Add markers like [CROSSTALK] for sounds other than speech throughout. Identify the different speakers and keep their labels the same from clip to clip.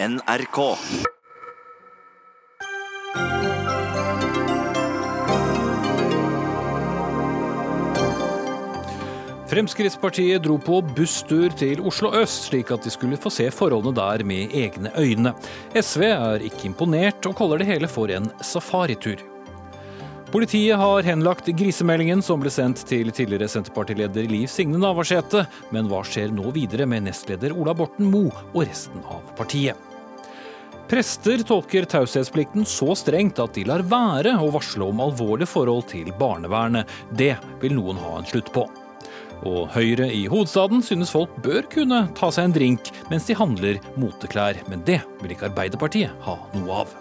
Speaker 1: NRK.
Speaker 2: Fremskrittspartiet dro på busstur til Oslo øst, slik at de skulle få se forholdene der med egne øyne. SV er ikke imponert, og kaller det hele for en safaritur. Politiet har henlagt grisemeldingen som ble sendt til tidligere Senterpartileder Liv Signe Navarsete. Men hva skjer nå videre med nestleder Ola Borten Moe og resten av partiet? Prester tolker taushetsplikten så strengt at de lar være å varsle om alvorlige forhold til barnevernet. Det vil noen ha en slutt på. Og Høyre i hovedstaden synes folk bør kunne ta seg en drink mens de handler moteklær, men det vil ikke Arbeiderpartiet ha noe av.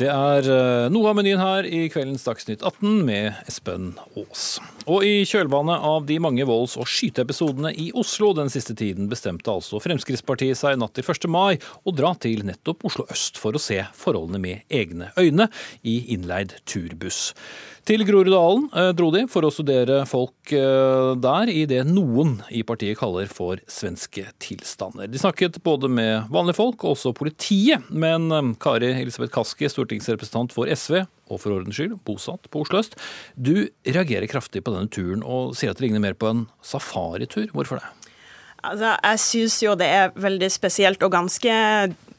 Speaker 2: Det er eh, noe av menyen her i kveldens Dagsnytt 18 med Espen Aas. Og i kjølvannet av de mange volds- og skyteepisodene i Oslo den siste tiden, bestemte altså Fremskrittspartiet seg natt til 1. mai å dra til nettopp Oslo øst for å se forholdene med egne øyne i innleid turbuss. Til Groruddalen eh, dro de for å studere folk eh, der i det noen i partiet kaller for svenske tilstander. De snakket både med vanlige folk og også politiet, men eh, Kari Elisabeth Kaski, stortingsrepresentant for SV, og for ordens skyld bosatt på Oslo øst, du reagerer kraftig på denne turen og sier at det ligner mer på en safaritur. Hvorfor det?
Speaker 3: Altså, jeg syns jo det er veldig spesielt og ganske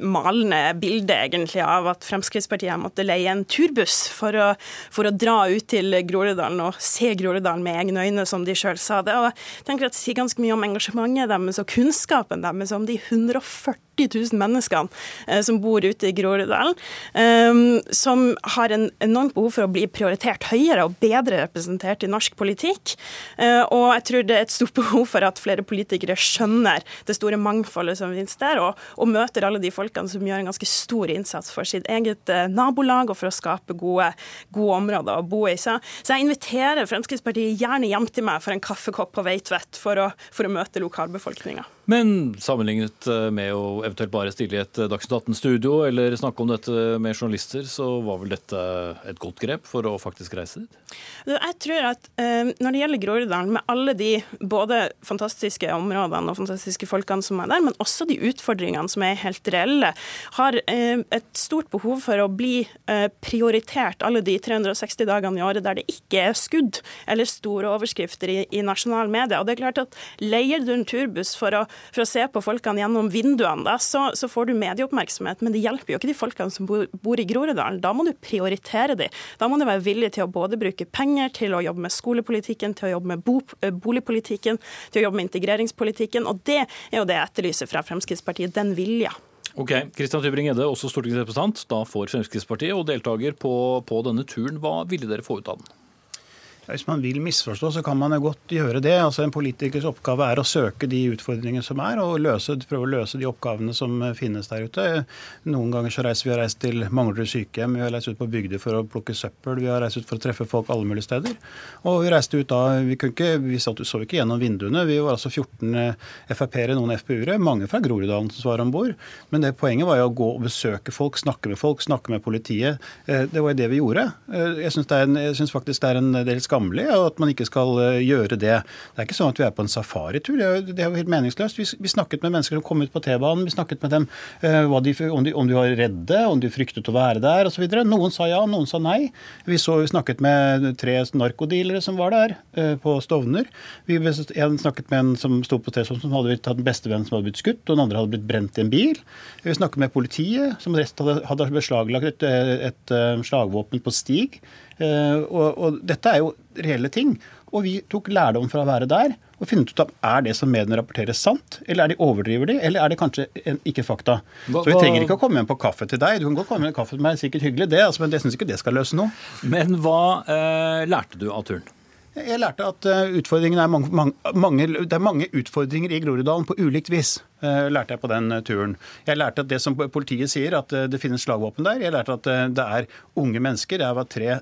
Speaker 3: malende bilde egentlig av at Fremskrittspartiet måtte leie en turbuss for å, for å dra ut til Groruddalen og se Groruddalen med egne øyne, som de sjøl sa det. Og jeg tenker at Det sier ganske mye om engasjementet deres og kunnskapen deres om de 140 000 menneskene eh, som bor ute i Groruddalen, eh, som har en enormt behov for å bli prioritert høyere og bedre representert i norsk politikk. Eh, og jeg tror det er et stort [LAUGHS] behov for at flere politikere skjønner det store mangfoldet som finnes der, og, og møter alle de folkene folkene som gjør en ganske stor innsats for sitt eget eh, nabolag og for å skape gode, gode områder å bo i. Så, jeg inviterer Fremskrittspartiet gjerne hjem til meg for en kaffekopp på Veitvet for å, for å møte lokalbefolkninga.
Speaker 2: Men sammenlignet eh, med å eventuelt bare stille i et eh, Dagsnytt 18-studio eller snakke om dette med journalister, så var vel dette et godt grep for å faktisk reise dit?
Speaker 3: Jeg tror at når det gjelder Groruddalen, med alle de både fantastiske områdene og fantastiske folkene som er der, men også de utfordringene som er helt reelle har eh, et stort behov for å bli eh, prioritert alle de 360 dagene i året der det ikke er skudd eller store overskrifter i, i nasjonale medier. Og det er klart at Leier du en turbuss for å, for å se på folkene gjennom vinduene, da, så, så, får du medieoppmerksomhet. Men det hjelper jo ikke de folkene som bor, bor i Groruddalen. Da må du prioritere de. Da må du være villig til å både bruke penger til å jobbe med skolepolitikken, til å jobbe med bo, eh, boligpolitikken, til å jobbe med integreringspolitikken. Og det er jo det jeg etterlyser fra Fremskrittspartiet, den vilja.
Speaker 2: Ok, Kristian Tybring-Gjedde, også stortingsrepresentant da for Fremskrittspartiet og deltaker på, på denne turen. Hva ville dere få ut av den?
Speaker 4: Hvis man vil misforstå, så kan man jo godt gjøre det. Altså En politikers oppgave er å søke de utfordringene som er, og løse, prøve å løse de oppgavene som finnes der ute. Noen ganger så reiser vi har reist til Manglerud sykehjem, vi har reist ut på bygder for å plukke søppel, vi har reist ut for å treffe folk alle mulige steder. Og vi reiste ut da Vi, ikke, vi så ikke gjennom vinduene. Vi var altså 14 Frp-ere, noen FpU-ere, mange fra Groruddalen som var om bord. Men det poenget var jo å gå og besøke folk, snakke med folk, snakke med politiet. Eh, det var jo det vi gjorde. Eh, jeg syns faktisk det er en del skammelig at man ikke skal eh, gjøre det. Det er ikke sånn at vi er på en safaritur. Det er jo helt meningsløst. Vi, vi snakket med mennesker som kom ut på T-banen. Vi snakket med dem uh, de, om, de, om, de, var redde, om de fryktet å være der osv. Noen sa ja, noen sa nei. Vi, så, vi snakket med tre narkodealere som var der uh, på Stovner. Vi snakket med en som sto på T-banen som hadde hatt en bestevenn som hadde blitt skutt, og den andre hadde blitt brent i en bil. Vi snakket med politiet, som rest hadde, hadde beslaglagt et, et, et slagvåpen på Stig. Uh, og, og dette er jo reelle ting. Og vi tok lærdom fra å være der og funnet ut av er det som mediene rapporterer sant, eller er de overdriver de, eller er det kanskje en, ikke fakta. Hva, så vi trenger ikke å komme hjem på kaffe til deg. Du kan godt komme hjem på kaffe til meg, sikkert hyggelig det, altså, men jeg syns ikke det skal løse noe.
Speaker 2: Men hva eh, lærte du av turen?
Speaker 4: Jeg lærte at uh, er mange, mange, mange, det er mange utfordringer i Groruddalen på ulikt vis. Eh, lærte jeg på den eh, turen. Jeg lærte at det som politiet sier, at det finnes slagvåpen der. Jeg lærte at det er unge mennesker. Jeg var tre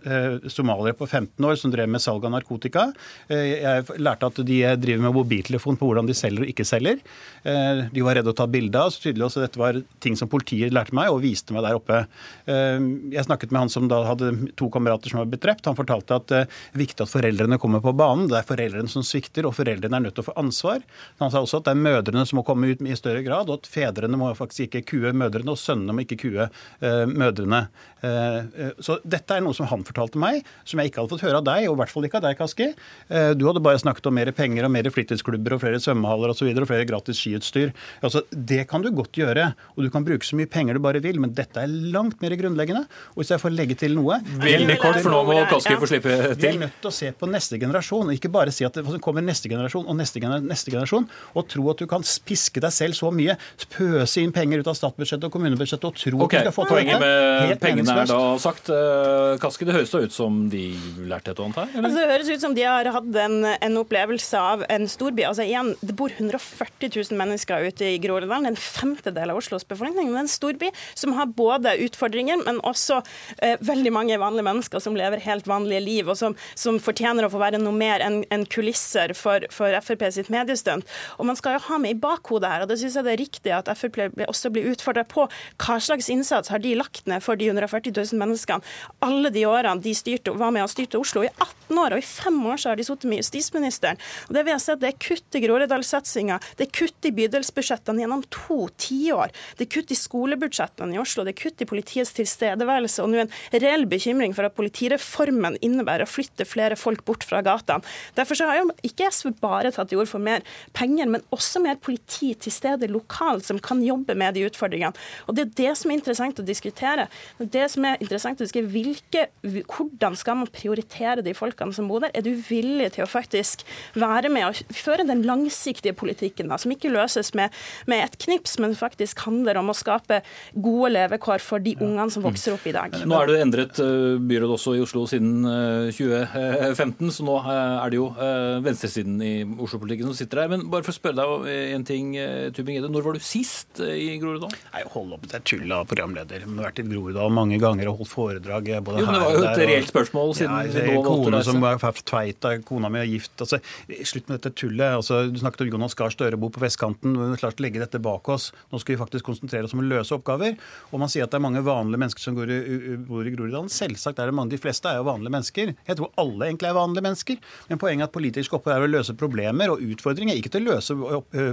Speaker 4: somaliere på 15 år som drev med salg av narkotika. Jeg lærte at de driver med mobiltelefon på hvordan de selger og ikke selger. De var redde å ta bilde av. så tydelig også Dette var ting som politiet lærte meg og viste meg der oppe. Jeg snakket med han som da hadde to kamerater som var blitt drept. Han fortalte at det er viktig at foreldrene kommer på banen. Det er foreldrene som svikter, og foreldrene er nødt til å få ansvar. Han sa også at det er mødrene som må komme ut i større grad, og at fedrene må faktisk ikke kue mødrene, og sønnene må ikke kue uh, mødrene. Uh, så dette er noe som han fortalte meg, som jeg ikke hadde fått høre av deg, og i hvert fall ikke av deg, Kaski. Uh, du hadde bare snakket om mer penger og mer fritidsklubber og flere svømmehaller osv. Og, så videre, og flere gratis skiutstyr. Altså, det kan du godt gjøre, og du kan bruke så mye penger du bare vil, men dette er langt mer grunnleggende. Og hvis jeg får legge til noe
Speaker 2: Veldig kort, for nå må Kaski få slippe til.
Speaker 4: Vi er nødt til å se på neste generasjon, og ikke bare si at det kommer neste generasjon og neste generasjon, og tro at du kan piske deg selv så mye, pøse inn penger ut av statsbudsjettet og kommunebudsjettet og tro
Speaker 2: okay.
Speaker 4: at de skal få
Speaker 2: til Poenget med pengene er da sagt. Eh, Kaski, det høres da ut som de lærte et og annet her?
Speaker 3: Altså, det høres ut som de har hatt en, en opplevelse av en storby. Altså igjen, Det bor 140 000 mennesker ute i Groruddalen, en femtedel av Oslos befolkning. Det er en storby som har både utfordringer, men også eh, veldig mange vanlige mennesker som lever helt vanlige liv, og som, som fortjener å få være noe mer enn en kulisser for, for Frp sitt mediestunt. Og man skal jo ha med i bakhodet her, og syns jeg det er riktig at Frp også blir utfordra på. Hva slags innsats har de lagt ned for de 140 000 menneskene alle de årene de styrte, var med og styrte Oslo? I 18 år, og i fem år så har de sittet med justisministeren. Og det vi har sett, det er kutt i Groruddalssatsinga, det er kutt i bydelsbudsjettene gjennom to tiår, det er kutt i skolebudsjettene i Oslo, det er kutt i politiets tilstedeværelse, og nå en reell bekymring for at politireformen innebærer å flytte flere folk bort fra gatene. Derfor så har jo ikke SV bare tatt til orde for mer penger, men også mer politi til stede lokalt som kan jobbe med de utfordringene. Og Det er det som er interessant å diskutere. Det som er interessant å diskutere, hvilke, Hvordan skal man prioritere de folkene som bor der? Er du villig til å faktisk være med og føre den langsiktige politikken, da, som ikke løses med, med et knips, men faktisk handler om å skape gode levekår for de ungene som vokser opp i dag?
Speaker 2: Nå er det endret eh, byråd også i Oslo siden 2015, så nå eh, er det jo eh, venstresiden i Oslo-politikken som sitter der. Men bare for å spørre deg en ting, eh, Tubing-Gjedde. Når var du sist eh, i Groruddalen?
Speaker 4: Nei, Hold opp, det er tull av programleder. Jeg har vært i Groruddalen mange ganger og holdt foredrag.
Speaker 2: Eh, både jo, men Det var jo et reelt spørsmål siden ja, det nå
Speaker 4: kone. Som var av kona mi er gift. Altså, slutt med dette tullet. Altså, du snakket om Jonas Gahr Støre bor på vestkanten. Vi må klart legge dette bak oss. Nå skal vi faktisk konsentrere oss om å løse oppgaver. Og man sier at det er mange vanlige mennesker som går i, bor i Groruddalen. Selvsagt er det mange. De fleste er jo vanlige mennesker. Jeg tror alle egentlig er vanlige mennesker. Men poenget er at politisk oppgave er å løse problemer og utfordringer, ikke til å løse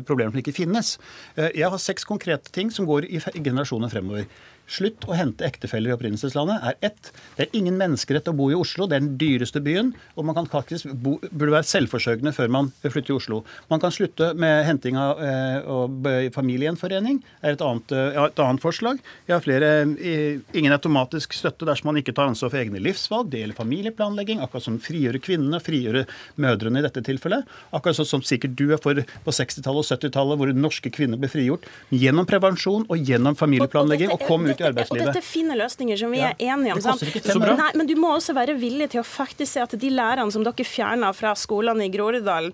Speaker 4: problemer som ikke finnes. Eh, jeg har seks konkrete ting som går i generasjoner fremover. Slutt å hente ektefeller i opprinnelseslandet er ett. Det er ingen menneskerett å bo i Oslo. Det er den dyreste byen. Og man kan faktisk bo, burde være selvforsørgende før man flytter til Oslo. Man kan slutte med henting av eh, familiegjenforening. er et annet, ja, et annet, forslag. Jeg har flere, eh, Ingen automatisk støtte dersom man ikke tar ansvar for egne livsvalg. Det gjelder familieplanlegging. Akkurat som frigjøre kvinnene, frigjøre mødrene i dette tilfellet. Akkurat sånn som sikkert du er for på 60-tallet og 70-tallet, hvor norske kvinner ble frigjort. Gjennom prevensjon og gjennom familieplanlegging. og kom ut i arbeidslivet.
Speaker 3: Og dette er fine løsninger som vi ja. er enige om. Så Nei, men du må også være villig til å faktisk se at de lærerne som dere fjerner fra skolene i Groruddalen,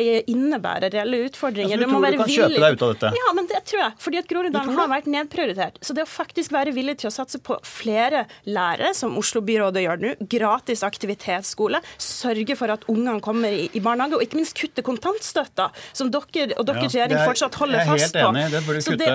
Speaker 3: eh, innebærer reelle utfordringer.
Speaker 4: Altså, du, tror du kan villig... kjøpe deg ut av dette?
Speaker 3: Ja, men det tror jeg. Fordi at Groruddalen har vært nedprioritert. Så det å faktisk være villig til å satse på flere lærere, som Oslo-byrådet gjør nå, gratis aktivitetsskole, sørge for at ungene kommer i, i, barnehage, og ikke minst kutte kontantstøtta, som dere og deres ja, regjering fortsatt holder fast på.
Speaker 4: Jeg er helt enig, det bør du kutte.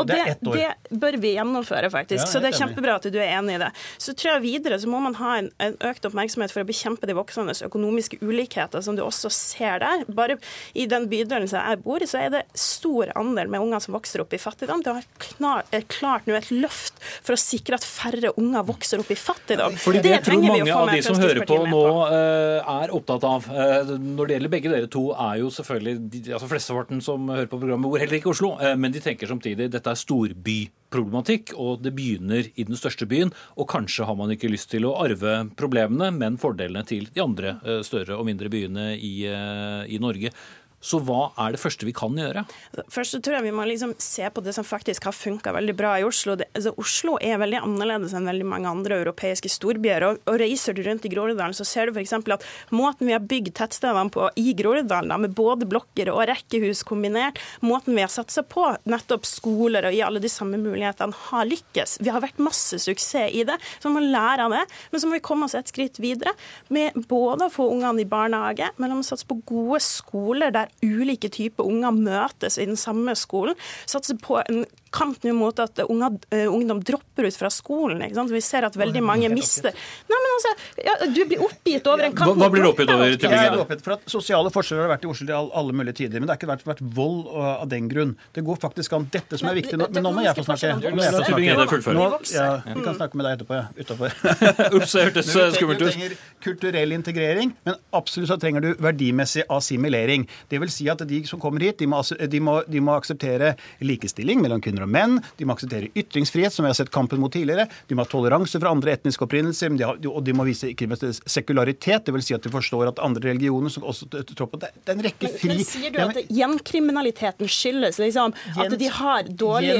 Speaker 4: og det er ett et år.
Speaker 3: Det bør vi gjennomføre gjennomføre, faktisk. Ja, så det er kjempebra at du er enig i det. Så tror jeg videre så må man ha en, en økt oppmerksomhet for å bekjempe de voksende økonomiske ulikheter som du også ser der. Bare i den bydelen som jeg bor i, så er det stor andel med unger som vokser opp i fattigdom. Det har klart nå et løft for å sikre at færre unger vokser opp i fattigdom.
Speaker 2: Fordi det, det på. Mange av de som hører på nå, eh, er opptatt av. Eh, når det gjelder begge dere to, er jo selvfølgelig altså Flesteparten som hører på programmet, bor heller ikke i Oslo, eh, men de tenker samtidig dette er storby problematikk, og det begynner i den største byen. Og kanskje har man ikke lyst til å arve problemene, men fordelene til de andre eh, større og mindre byene i, eh, i Norge. Så hva er det første vi kan gjøre?
Speaker 3: Først tror jeg vi må liksom se på det som faktisk har funka veldig bra i Oslo. Det, altså Oslo er veldig annerledes enn veldig mange andre europeiske storbyer. Og, og Reiser du rundt i Groruddalen, så ser du f.eks. at måten vi har bygd tettstedene på i Groruddalen, med både blokker og rekkehus kombinert, måten vi har satsa på nettopp skoler og i alle de samme mulighetene, har lykkes. Vi har vært masse suksess i det, så vi må lære av det. Men så må vi komme oss et skritt videre med både å få ungene i barnehage, men å satse på gode skoler der ulike typer unger møtes i den samme skolen. Satse på en kamp nå mot at unge, uh, ungdom dropper ut fra skolen. Vi ser at veldig mange mister Nei, men altså, ja, Du blir oppgitt over en kamp
Speaker 2: Hva, hva blir du oppgitt over?
Speaker 4: Jeg er oppgitt for at Sosiale forskjeller har vært i Oslo til alle mulige tider. Men det har ikke vært, vært vold av den grunn. Det går faktisk an. Dette som er viktig nå Men nå må jeg få snakke. Nå, jeg få snakke. Nå, ja, vi kan snakke med deg etterpå, ja. Utafor. [LAUGHS]
Speaker 2: Ups, det hørtes skummelt ut.
Speaker 4: Du trenger kulturell integrering, men absolutt så trenger du verdimessig assimilering. Det vil si at de som kommer hit, de må, de må, de må akseptere likestilling mellom kvinner og menn. De må akseptere ytringsfrihet, som vi har sett kampen mot tidligere. De må ha toleranse for andre etniske opprinnelser, og de må vise ikke minst sekularitet. Det vil si at de forstår at andre religioner som også tror på det. Det er en rekke fri
Speaker 3: Men, men sier du at gjenkriminaliteten skyldes liksom, at de har dårlig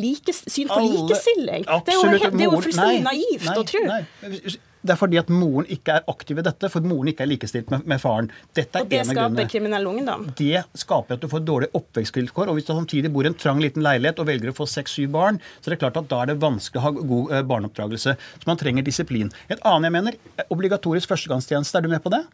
Speaker 3: like, syn på likestilling? Det er jo, helt, det er jo fullstendig naivt å tro.
Speaker 4: Det er fordi at moren ikke er aktiv i dette, for moren ikke er likestilt med, med faren.
Speaker 3: Dette er og det skaper kriminell ungdom?
Speaker 4: Det skaper at du får dårlige oppvekstvilkår. Og hvis du samtidig bor i en trang liten leilighet og velger å få seks-syv barn, så er det klart at da er det vanskelig å ha god eh, barneoppdragelse. Så man trenger disiplin. Et annet jeg mener, obligatorisk førstegangstjeneste. Er du med på det?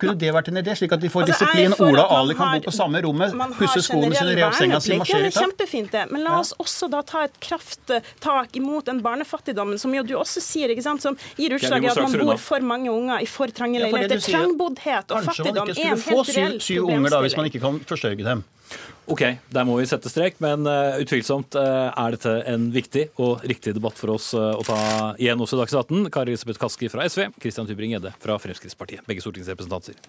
Speaker 4: Kunne det vært en idé, slik at de får altså, disiplin? Ola og Ali kan bo på samme rommet, pusse skoene sine, re opp senga si, marsjere i
Speaker 3: takt? Kjempefint, det. Men la oss også da ta et krafttak imot den barnefattigdommen, som jo du også sier, ikke sant, som gir utslag i at man bor for mange unger i for trange leiligheter. Trangboddhet og fattigdom er en helt reell problemstilling.
Speaker 4: Kanskje man ikke skulle få syv unger da, hvis man ikke kan forsørge dem.
Speaker 2: Ok, der må vi sette strek, men uh, utvilsomt uh, er dette en viktig og riktig debatt for oss uh, å ta igjen også i Dagsnytt 18. Kari Elisabeth Kaski fra SV, Christian Tybring-Gjedde fra Fremskrittspartiet. Begge stortingsrepresentanter.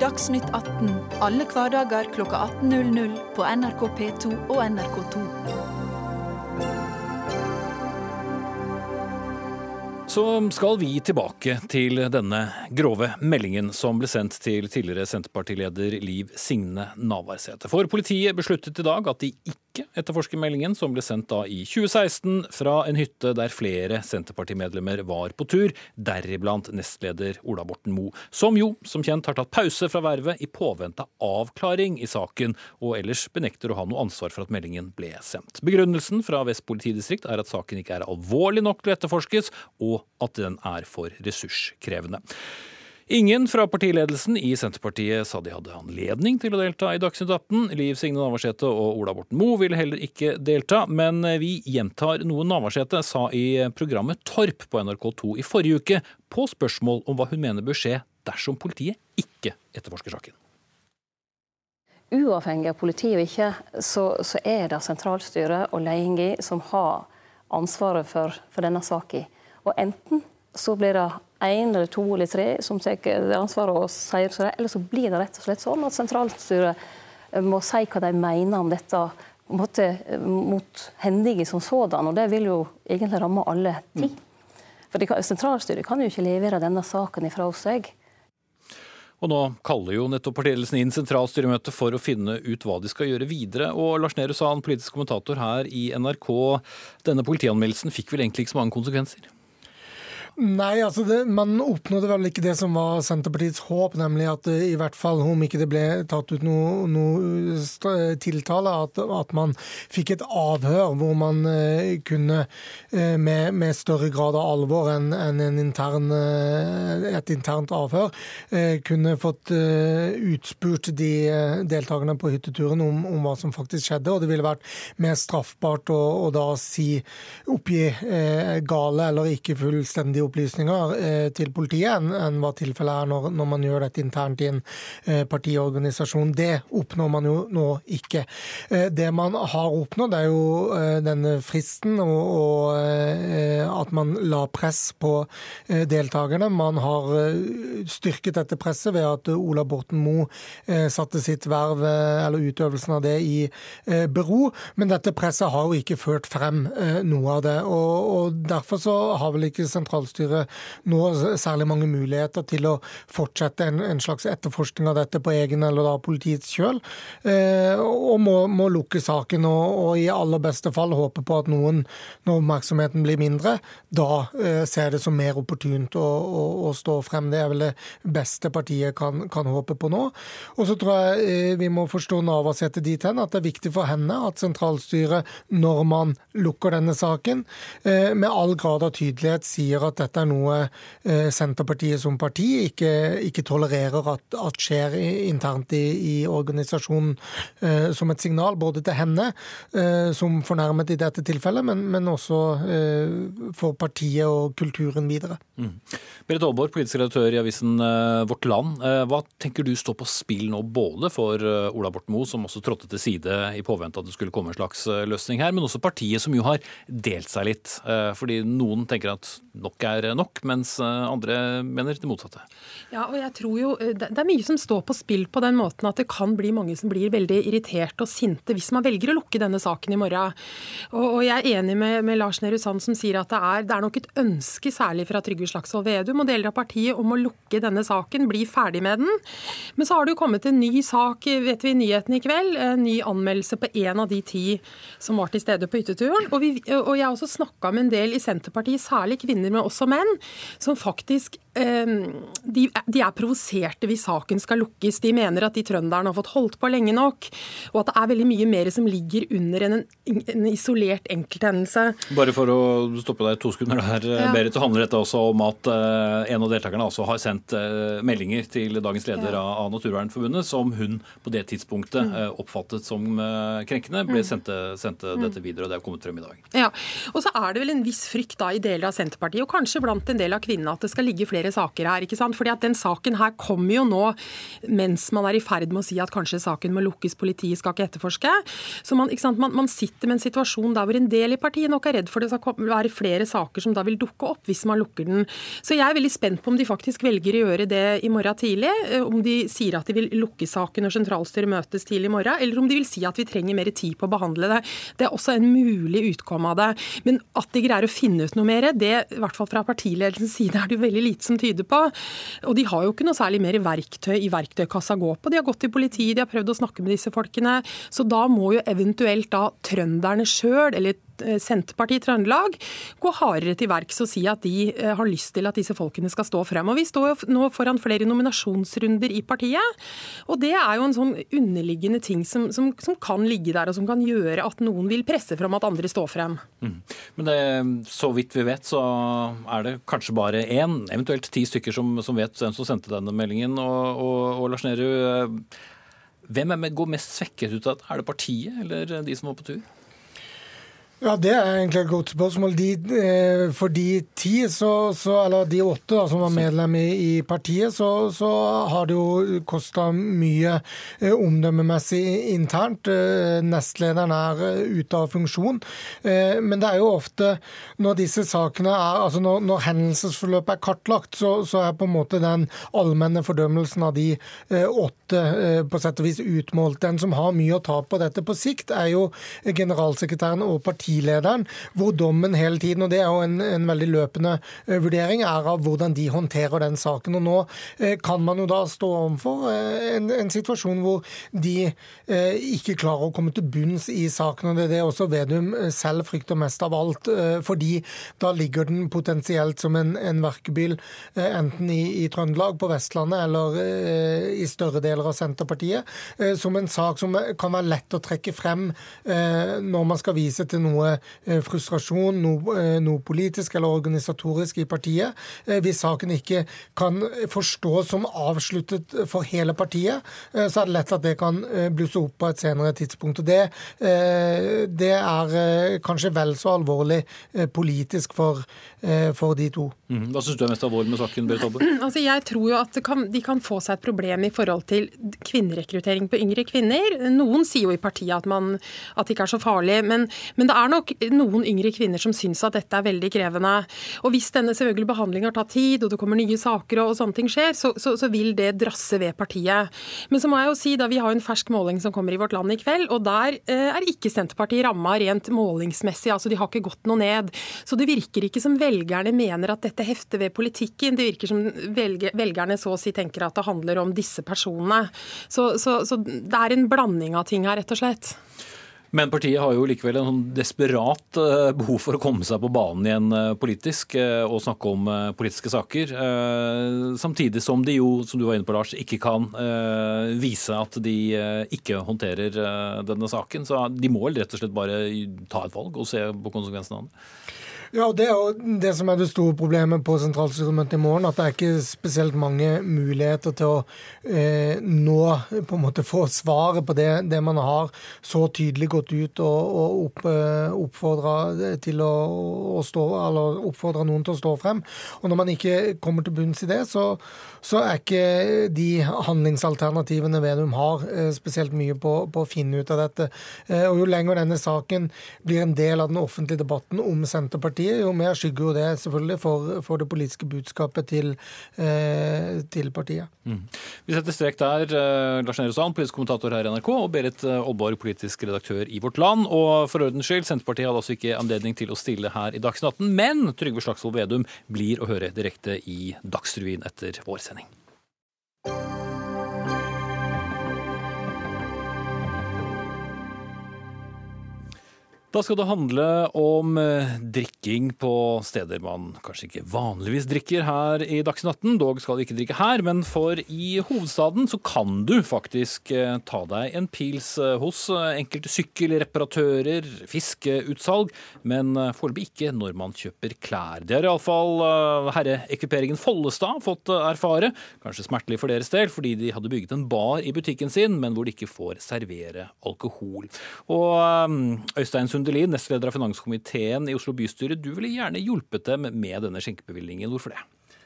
Speaker 1: Dagsnytt 18 alle hverdager klokka 18.00 på NRK P2 og NRK2.
Speaker 2: Så skal vi tilbake til denne grove meldingen som ble sendt til tidligere Senterpartileder Liv Signe Navarsete. For politiet besluttet i dag at de ikke ikke etterforsker meldingen som ble sendt da i 2016 fra en hytte der flere Senterpartimedlemmer var på tur, deriblant nestleder Ola Borten Moe, som jo som kjent har tatt pause fra vervet i påvente av avklaring i saken, og ellers benekter å ha noe ansvar for at meldingen ble sendt. Begrunnelsen fra Vest politidistrikt er at saken ikke er alvorlig nok til å etterforskes, og at den er for ressurskrevende. Ingen fra partiledelsen i Senterpartiet sa de hadde anledning til å delta i Dagsnytt 18. Liv Signe Navarsete og Ola Borten Moe ville heller ikke delta, men vi gjentar noe Navarsete sa i programmet Torp på NRK2 i forrige uke, på spørsmål om hva hun mener bør skje dersom politiet ikke etterforsker saken.
Speaker 5: Uavhengig av politiet og ikke, så, så er det sentralstyret og ledelsen som har ansvaret for, for denne saken. Og enten så blir det én eller to eller tre som tar ansvaret og sier så, eller så blir det rett og slett sånn at sentralstyret eh, må si hva de mener om dette måte, eh, mot hendige som sådan. Og det vil jo egentlig ramme alle ti. For de, sentralstyret kan jo ikke levere denne saken ifra seg.
Speaker 2: Og nå kaller jo nettopp partiledelsen inn sentralstyremøte for å finne ut hva de skal gjøre videre. Og Lars Nehru Sand, politisk kommentator her i NRK, denne politianmeldelsen fikk vel egentlig ikke så mange konsekvenser?
Speaker 6: Nei, altså det, man oppnådde vel ikke det som var Senterpartiets håp, nemlig at i hvert fall om ikke det ble tatt ut noe, noe tiltale, at, at, man fikk et avhør hvor man kunne med, med, større grad av alvor enn en, en intern, et internt avhør kunne fått utspurt de deltakerne på hytteturen om, om, hva som faktisk skjedde. Og det ville vært mer straffbart å, å da si oppgi gale eller ikke fullstendig opplysninger eh, til politiet enn, hva tilfellet er når, man gjør dette internt i en eh, partiorganisasjon. Det oppnår man jo nå ikke. Eh, det man har oppnådd, er jo denne fristen og at man la press på deltakerne. Man har styrket dette presset ved at Ola Borten Moe satte sitt verv, eller utøvelsen av det, i bero. Men dette presset har jo ikke ført frem noe av det. og, og Derfor så har vel ikke sentralstyret sentralstyret nå særlig mange muligheter til å fortsette en, en slags etterforskning av dette på egen eller da politiets kjøl, eh, og må, må, lukke saken og, og, i aller beste fall håpe på at noen, når oppmerksomheten blir mindre, da eh, ser det som mer opportunt å, å, å, stå frem. Det er vel det beste partiet kan, kan håpe på nå. Og så tror jeg eh, vi må forstå Navarsete dit hen at det er viktig for henne at sentralstyret, når man lukker denne saken, eh, med all grad av tydelighet sier at dette er noe eh, Senterpartiet som parti ikke, ikke tolererer at, at, skjer internt i, i organisasjonen, eh, som et signal både til henne, som fornærmet i dette tilfellet, men, men også for partiet og kulturen videre. Mm.
Speaker 2: Berit Aalborg, politisk redaktør i avisen Vårt Land. Hva tenker du står på spill nå, både for Ola Borten Moe, som også trådte til side i påvente at det skulle komme en slags løsning her, men også partiet som jo har delt seg litt. Fordi noen tenker at nok er nok, mens eh, andre mener det motsatte.
Speaker 7: Ja, og jeg tror jo eh, Det er mye som står på spill på den måten at det kan bli mange som blir veldig irriterte og sinte hvis man velger å lukke denne saken i morgen. Og, og jeg er enig med, med Lars Nehru Sand som sier at det er, det er, nok et ønske, særlig fra Trygve Slagsvold Vedum og deler av partiet, om å lukke denne saken, bli ferdig med den. Men så har det jo kommet en ny sak, vet vi i nyhetene i kveld. En ny anmeldelse på en av de ti som var til stede på hytteturen. Og, vi, og jeg har også snakka med en del i Senterpartiet, særlig kvinner, men også menn, som faktisk de, de, er provoserte hvis saken skal lukkes. De mener at de trønderne har fått holdt på lenge nok, og at det er veldig mye mer som ligger under en, en isolert enkelthendelse.
Speaker 2: Bare for å stoppe deg to sekunder der, ja. Berit, så handler dette også om at uh, en av deltakerne også har sendt uh, meldinger til dagens leder ja. av, Naturvernforbundet, som hun på det tidspunktet mm. oppfattet som krenkende, ble mm. sendte, sendte mm. dette videre, og det har kommet frem i dag.
Speaker 7: Ja, og så er det vel en viss frykt da i deler av Senterpartiet, og kanskje blant en del av kvinnene, at det skal ligge flere flere saker her. ikke sant? Fordi at Den saken her kommer jo nå mens man er i ferd med å si at kanskje saken må lukkes, politiet skal ikke etterforske. Så man, man, man, sitter med en situasjon der hvor en del i partiet nok er redd for det skal være flere saker som da vil dukke opp hvis man lukker den. Så jeg er veldig spent på om de faktisk velger å gjøre det i morgen tidlig. Eh, om de sier at de vil lukke saken når sentralstyret møtes tidlig i morgen, eller om de vil si at vi trenger mer tid på å behandle det. Det er også en mulig utkomme av det. Men at de greier å finne ut noe mer, det i hvert fall fra partiledelsens side er det jo veldig lite som som tyder på. Og de har jo ikke noe særlig mer verktøy i verktøykassa å gå på. De har gått til politiet, de har prøvd å snakke med disse folkene. Så da må jo eventuelt da trønderne sjøl, eller Senterpartiet i Trøndelag gå hardere til verks og si at de eh, har lyst til at disse folkene skal stå frem. Og Vi står nå foran flere nominasjonsrunder i partiet. og Det er jo en sånn underliggende ting som, som, som kan ligge der, og som kan gjøre at noen vil presse fram at andre står frem. Mm.
Speaker 2: Men det, så vidt vi vet, så er det kanskje bare én, eventuelt ti stykker som, som vet hvem som sendte denne meldingen. Og, og, og Lars Nehru, eh, hvem er, går mest svekket ut av det? Er det partiet eller de som var på tur?
Speaker 6: Ja, Det er egentlig et godt spørsmål. De, eh, for de ti, så, så, eller de åtte da, som var medlem i, i partiet, så, så, har det jo kosta mye eh, omdømmemessig internt. Eh, nestlederen er ute av funksjon. Men det er jo ofte når disse sakene er, altså når, når hendelsesforløpet er kartlagt, så, så, er på en måte den allmenne fordømmelsen av de åtte på sett og vis utmålt. Den som har mye å ta på dette på sikt, er jo generalsekretæren og partiet partilederen, hvor dommen hele tiden, og det er jo en, en veldig løpende eh, vurdering, er av hvordan de håndterer den saken. Og nå eh, kan man jo da stå overfor eh, en, en situasjon hvor de ikke klarer å komme til bunns i saken. og Det er det også Vedum selv frykter mest av alt. Fordi da ligger den potensielt som en, en verkebyll enten i, i, Trøndelag, på Vestlandet eller i større deler av Senterpartiet, som en sak som kan være lett å trekke frem når man skal vise til noe noe eh, frustrasjon, noe, eh, noe, politisk eller organisatorisk i partiet. Eh, hvis saken ikke kan forstås som avsluttet for hele partiet, så er det lett at det kan blusse opp på et senere tidspunkt. Og det, det er kanskje vel så alvorlig politisk for, for de to.
Speaker 2: Mm. Hva syns du er mest alvorlig med saken, Berit Abbe? [CLEARS THROAT]
Speaker 7: Altså, jeg tror jo at kan, de kan få seg et problem i forhold til kvinnerekruttering på yngre kvinner. Noen sier jo i partiet at, man, at det ikke er så farlig, men, men det er er nok noen yngre kvinner som syns at dette er veldig krevende. Og hvis denne selvfølgelig behandlingen har tatt tid, og det kommer nye saker og, sånne ting skjer, så, så, så, vil det drasse ved partiet. Men så må jeg jo si, da vi har en fersk måling som kommer i Vårt Land i kveld, og der eh, er ikke Senterpartiet ramma rent målingsmessig. altså De har ikke gått noe ned. Så det virker ikke som velgerne mener at dette hefter ved politikken. Det virker som velgerne så å si tenker at det handler om disse personene. Så, så det er en blanding av ting her, rett og slett.
Speaker 2: Men partiet har jo likevel en sånn desperat eh, behov for å komme seg på banen igjen eh, politisk eh, og snakke om politiske saker. Samtidig som de jo, som du var inne på Lars, ikke kan vise at de ikke håndterer denne saken. Så de må rett og slett bare ta et valg og se på konsekvensene av det.
Speaker 6: Ja, og Det er jo det som er det store problemet på sentralstyremøtet i morgen. At det er ikke spesielt mange muligheter til å eh, nå på en måte få svaret på det, det man har så tydelig gått ut og, og opp, eh, oppfordra til å, å, stå, eller oppfordra noen til å stå frem. Og når man ikke kommer til bunns i det, så, så er ikke de handlingsalternativene Vedum har, eh, spesielt mye på, på, å finne ut av dette. Eh, og Jo lenger denne saken blir en del av den offentlige debatten om Senterpartiet, jo mer skygger jo det selvfølgelig for, for det politiske budskapet til, eh, til partiet. Mm.
Speaker 2: Vi setter strek der. Lars Nehru Sand, politisk kommentator her i NRK, og Berit eh, politisk redaktør i Vårt Land. Og for ordens skyld, Senterpartiet hadde altså ikke anledning til å stille her i Dagsnytt 18, men Trygve Slagsvold Vedum blir å høre direkte i Dagsrevyen etter vår sending. listening. Da skal det handle om eh, drikking på steder man kanskje ikke vanligvis drikker her i Dagsnytt 18. Dog skal vi ikke drikke her, men for i hovedstaden så kan du faktisk eh, ta deg en pils eh, hos enkelte sykkelreparatører, fiskeutsalg, men foreløpig ikke når man kjøper klær. Det har iallfall herreekviperingen Follestad fått erfare. Kanskje smertelig for deres del, fordi de hadde bygget en bar i butikken sin, men hvor de ikke får servere alkohol. Og Øystein Sund Sundelin, nestleder av finanskomiteen i Oslo bystyre. Du ville gjerne hjulpet dem med denne skjenkebevilgningen. Hvorfor det?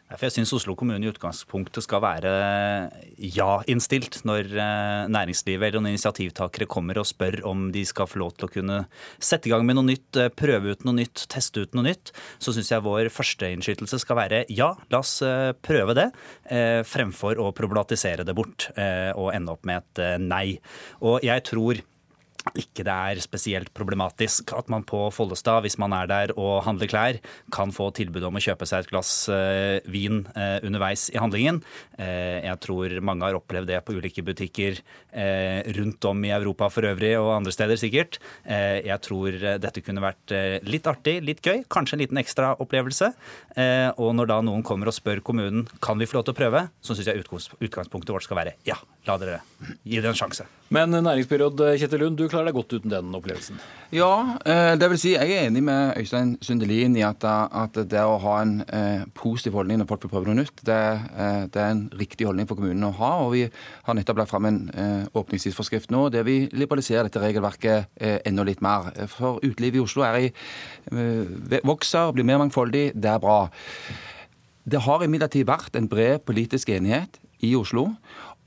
Speaker 8: For Jeg syns Oslo kommune i utgangspunktet skal være ja-innstilt når eh, næringslivet eller noen initiativtakere kommer og spør om de skal få lov til å kunne sette i gang med noe nytt, eh, prøve ut noe nytt, teste ut noe nytt. Så syns jeg vår førsteinnskytelse skal være ja, la oss eh, prøve det, fremfor å problematisere det bort og ende opp med et nei. Og jeg tror ikke det er spesielt problematisk at man på Follestad, hvis man er der og handler klær, kan få tilbud om å kjøpe seg et glass eh, vin eh, underveis i handlingen. Eh, jeg tror mange har opplevd det på ulike butikker rundt om i Europa for øvrig, og andre steder sikkert. Jeg tror dette kunne vært litt artig, litt gøy, kanskje en liten ekstra opplevelse. Og når da noen kommer og spør kommunen kan vi få lov til å prøve, så syns jeg utgangspunktet vårt skal være ja, la dere gi det en sjanse.
Speaker 2: Men næringsbyråd Kjetil Lund, du klarer deg godt uten den opplevelsen?
Speaker 9: Ja, eh, det vil si jeg er enig med Øystein Sundelin i at, at det å ha en eh, positiv holdning når folk vil prøve noe nytt, det, eh, det, er en riktig holdning for kommunen å ha. og Vi har nettopp lagt fram en eh, åpningstidsforskrift nå der vi liberaliserer dette regelverket enda litt mer. For utelivet i Oslo er i, vokser, blir mer mangfoldig. Det er bra. Det har imidlertid vært en bred politisk enighet i Oslo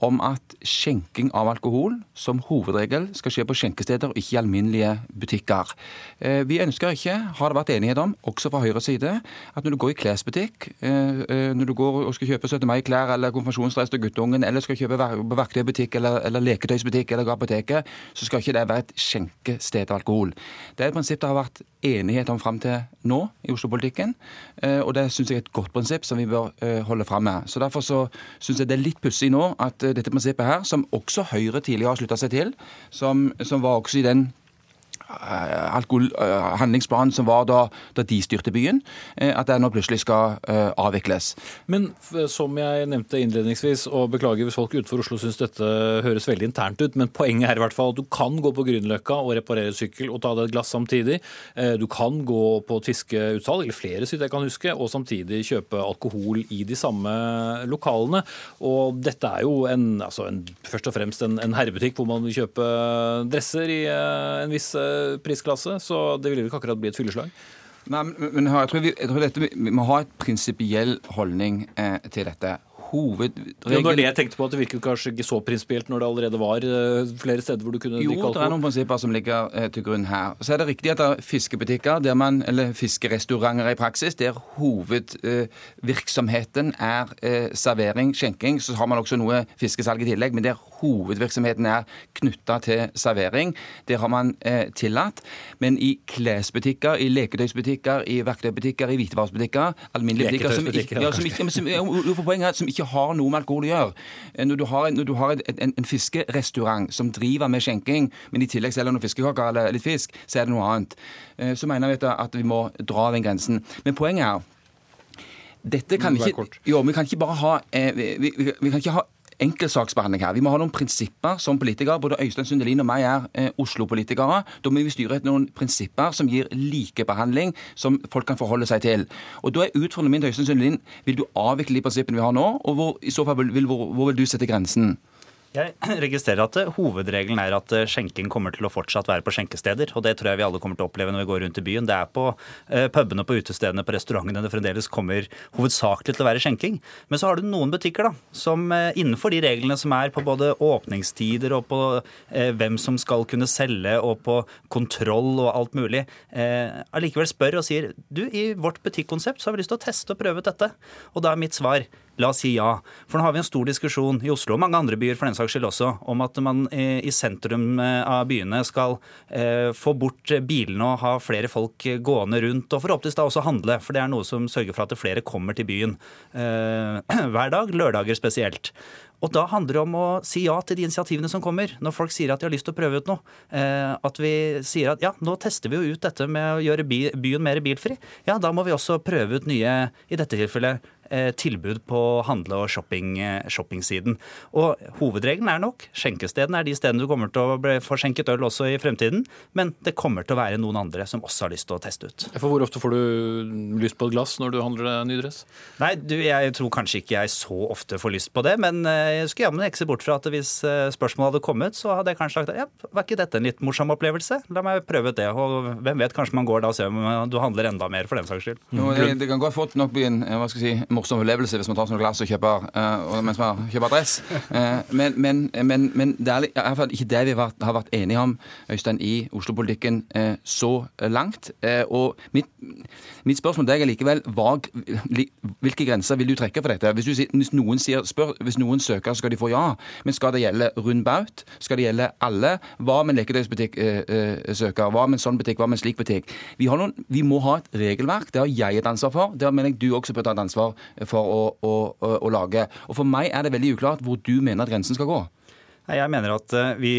Speaker 9: om at skjenking av alkohol som hovedregel skal skje på skjenkesteder og ikke i alminnelige butikker. Eh, vi ønsker ikke, har det vært enighet om, også fra Høyres side, at når du går i klesbutikk, eh, eh, når du går og skal kjøpe 17. mai-klær eller konfirmasjonsdress til guttungen, eller skal kjøpe på verktøybutikk eller, eller leketøysbutikk eller apoteket, så skal ikke det være et skjenkested av alkohol. Det er et prinsipp det har vært enighet om fram til nå i Oslo-politikken, og det syns jeg er et godt prinsipp som vi bør holde fram med. Så Derfor så syns jeg det er litt pussig nå at dette prinsippet her, som også Høyre tidligere har slutta seg til, som, som var også i den Eh, alkoholhandlingsplanen som var da, da, de styrte byen, eh, at den nå plutselig skal avvikles.
Speaker 2: Men som jeg nevnte innledningsvis, og beklager hvis folk utenfor Oslo syns dette høres veldig internt ut, men poenget er i hvert fall at du kan gå på Grünerløkka og reparere sykkel og ta deg et glass samtidig. Du kan gå på et fiskeutsalg, eller flere sitt jeg kan huske, og samtidig kjøpe alkohol i de samme lokalene. Og dette er jo en, altså en, først og fremst en, en herrebutikk hvor man vil kjøpe dresser i en viss prisklasse, så det ville ikke akkurat bli et fylleslag.
Speaker 9: Nei, men jeg tror, vi, jeg tror dette, vi må ha et prinsipiell holdning eh, til dette. Hovedregelen
Speaker 2: Ja, det var det jeg tenkte på, at det virket kanskje ikke så prinsipielt når det allerede var eh, flere steder hvor du kunne
Speaker 9: Jo, det er noen prinsipper som ligger eh, til grunn her. Så er det riktig at det er fiskebutikker, der man, eller fiskerestauranter i praksis, der hovedvirksomheten er eh, servering, skjenking. Så har man også noe fiskesalg i tillegg, men der hovedvirksomheten er knytta til servering. Det har man tillatt. Men i klesbutikker, i leketøysbutikker, i verktøybutikker, i hvitevarebutikker, alminnelige butikker som ikke, ja, som ikke, som, er, som ikke har noe med alkohol å gjøre. Eh, Når du har, når du har en, en, en fiskerestaurant som driver med skjenking, men i tillegg selger noen fiskekaker eller litt fisk, så er det noe annet. Eh, Så mener vi at- at vi må dra den grensen. Men poenget er dette kan
Speaker 2: vi
Speaker 9: ikke, jo, vi kan ikke bare ha eh, vi, vi, vi kan ikke ha enkeltsaksbehandling her. Vi må ha noen prinsipper som politikere. Både Øystein Sundelin og meg er eh, Oslo-politikere. Da må vi styre etter noen prinsipper som gir likebehandling, som folk kan forholde seg til. Og da er utfordringen min til Øystein Sundelin vil du avvikle de prinsippene vi har nå, og hvor, i så fall vil, hvor, hvor vil du sette grensen?
Speaker 8: Jeg [CLEARS THROAT] registrerer at eh, hovedregelen er at eh, skjenking kommer til å fortsatt være på skjenkesteder. Og det tror jeg vi alle kommer til å oppleve når vi går rundt i byen. Det er på eh, pubene, på utestedene, på restaurantene det fremdeles kommer hovedsakelig til å være skjenking. Men så har du noen butikker da, som innenfor de reglene som er på både åpningstider og på hvem som skal kunne selge og på kontroll og alt mulig, allikevel spør og sier du, i vårt butikkonsept så har vi lyst til å teste og prøve ut dette. Og da er mitt svar La oss si ja. For nå har vi en stor diskusjon i Oslo og mange andre byer for den saks skyld også, om at man eh, i sentrum eh, av byene skal eh, få bort bilene og ha flere folk gående rundt, og forhåpentligvis da også handle. For det er noe som sørger for at flere kommer til byen [CLEARS THROAT] hver dag, lørdager spesielt. Og da handler det om å si ja til de initiativene som kommer. Når folk sier at de har lyst til å prøve ut noe. At vi sier at ja, nå tester vi jo ut dette med å gjøre byen mer bilfri. Ja, da må vi også prøve ut nye, i dette tilfellet, tilbud på handle- og shopping, eh, shoppingsiden. Og hovedregelen er nok skjenkestedene er de stedene du kommer til å få skjenket øl også i fremtiden. Men det kommer til å være noen andre som også har lyst til å teste ut.
Speaker 2: For hvor ofte får du lyst på et glass når du handler deg ny dress?
Speaker 8: Nei, du, jeg tror kanskje ikke jeg så ofte får lyst på det, men eh, jeg skulle jammen ikke se bort fra at hvis eh, spørsmålet hadde kommet, så hadde jeg kanskje sagt ja, var ikke dette en litt morsom opplevelse? La meg prøve ut det. Og hvem vet, kanskje man går da og ser om du handler enda mer for den saks skyld.
Speaker 9: Jo, det, det kan godt fort nok bli en eh, hva skal jeg si, morsom opplevelse hvis man tar sånne glass og kjøper, uh, mens man kjøper dress. Uh, men, men, men, men det er i hvert fall ikke det vi har har vært enige om Øystein, i Oslo-politikken uh, så langt. Og mitt, mitt spørsmål til deg er likevel vag, hvilke grenser vil du trekke for dette? Hvis, du, hvis, noen sier, spør, hvis noen søker, skal de få ja. Men skal det gjelde rund baut? Skal det gjelde alle? Hva med en leketøysbutikk søker? Hva med en sånn butikk? Hva med en slik butikk? Vi, noen, vi må ha et regelverk. Det har jeg et ansvar for. Det har mener jeg du også bør ta et ansvar for å, å, å, lage. Og For meg er det veldig uklart hvor du mener at grensen skal gå.
Speaker 8: Jeg mener at eh, vi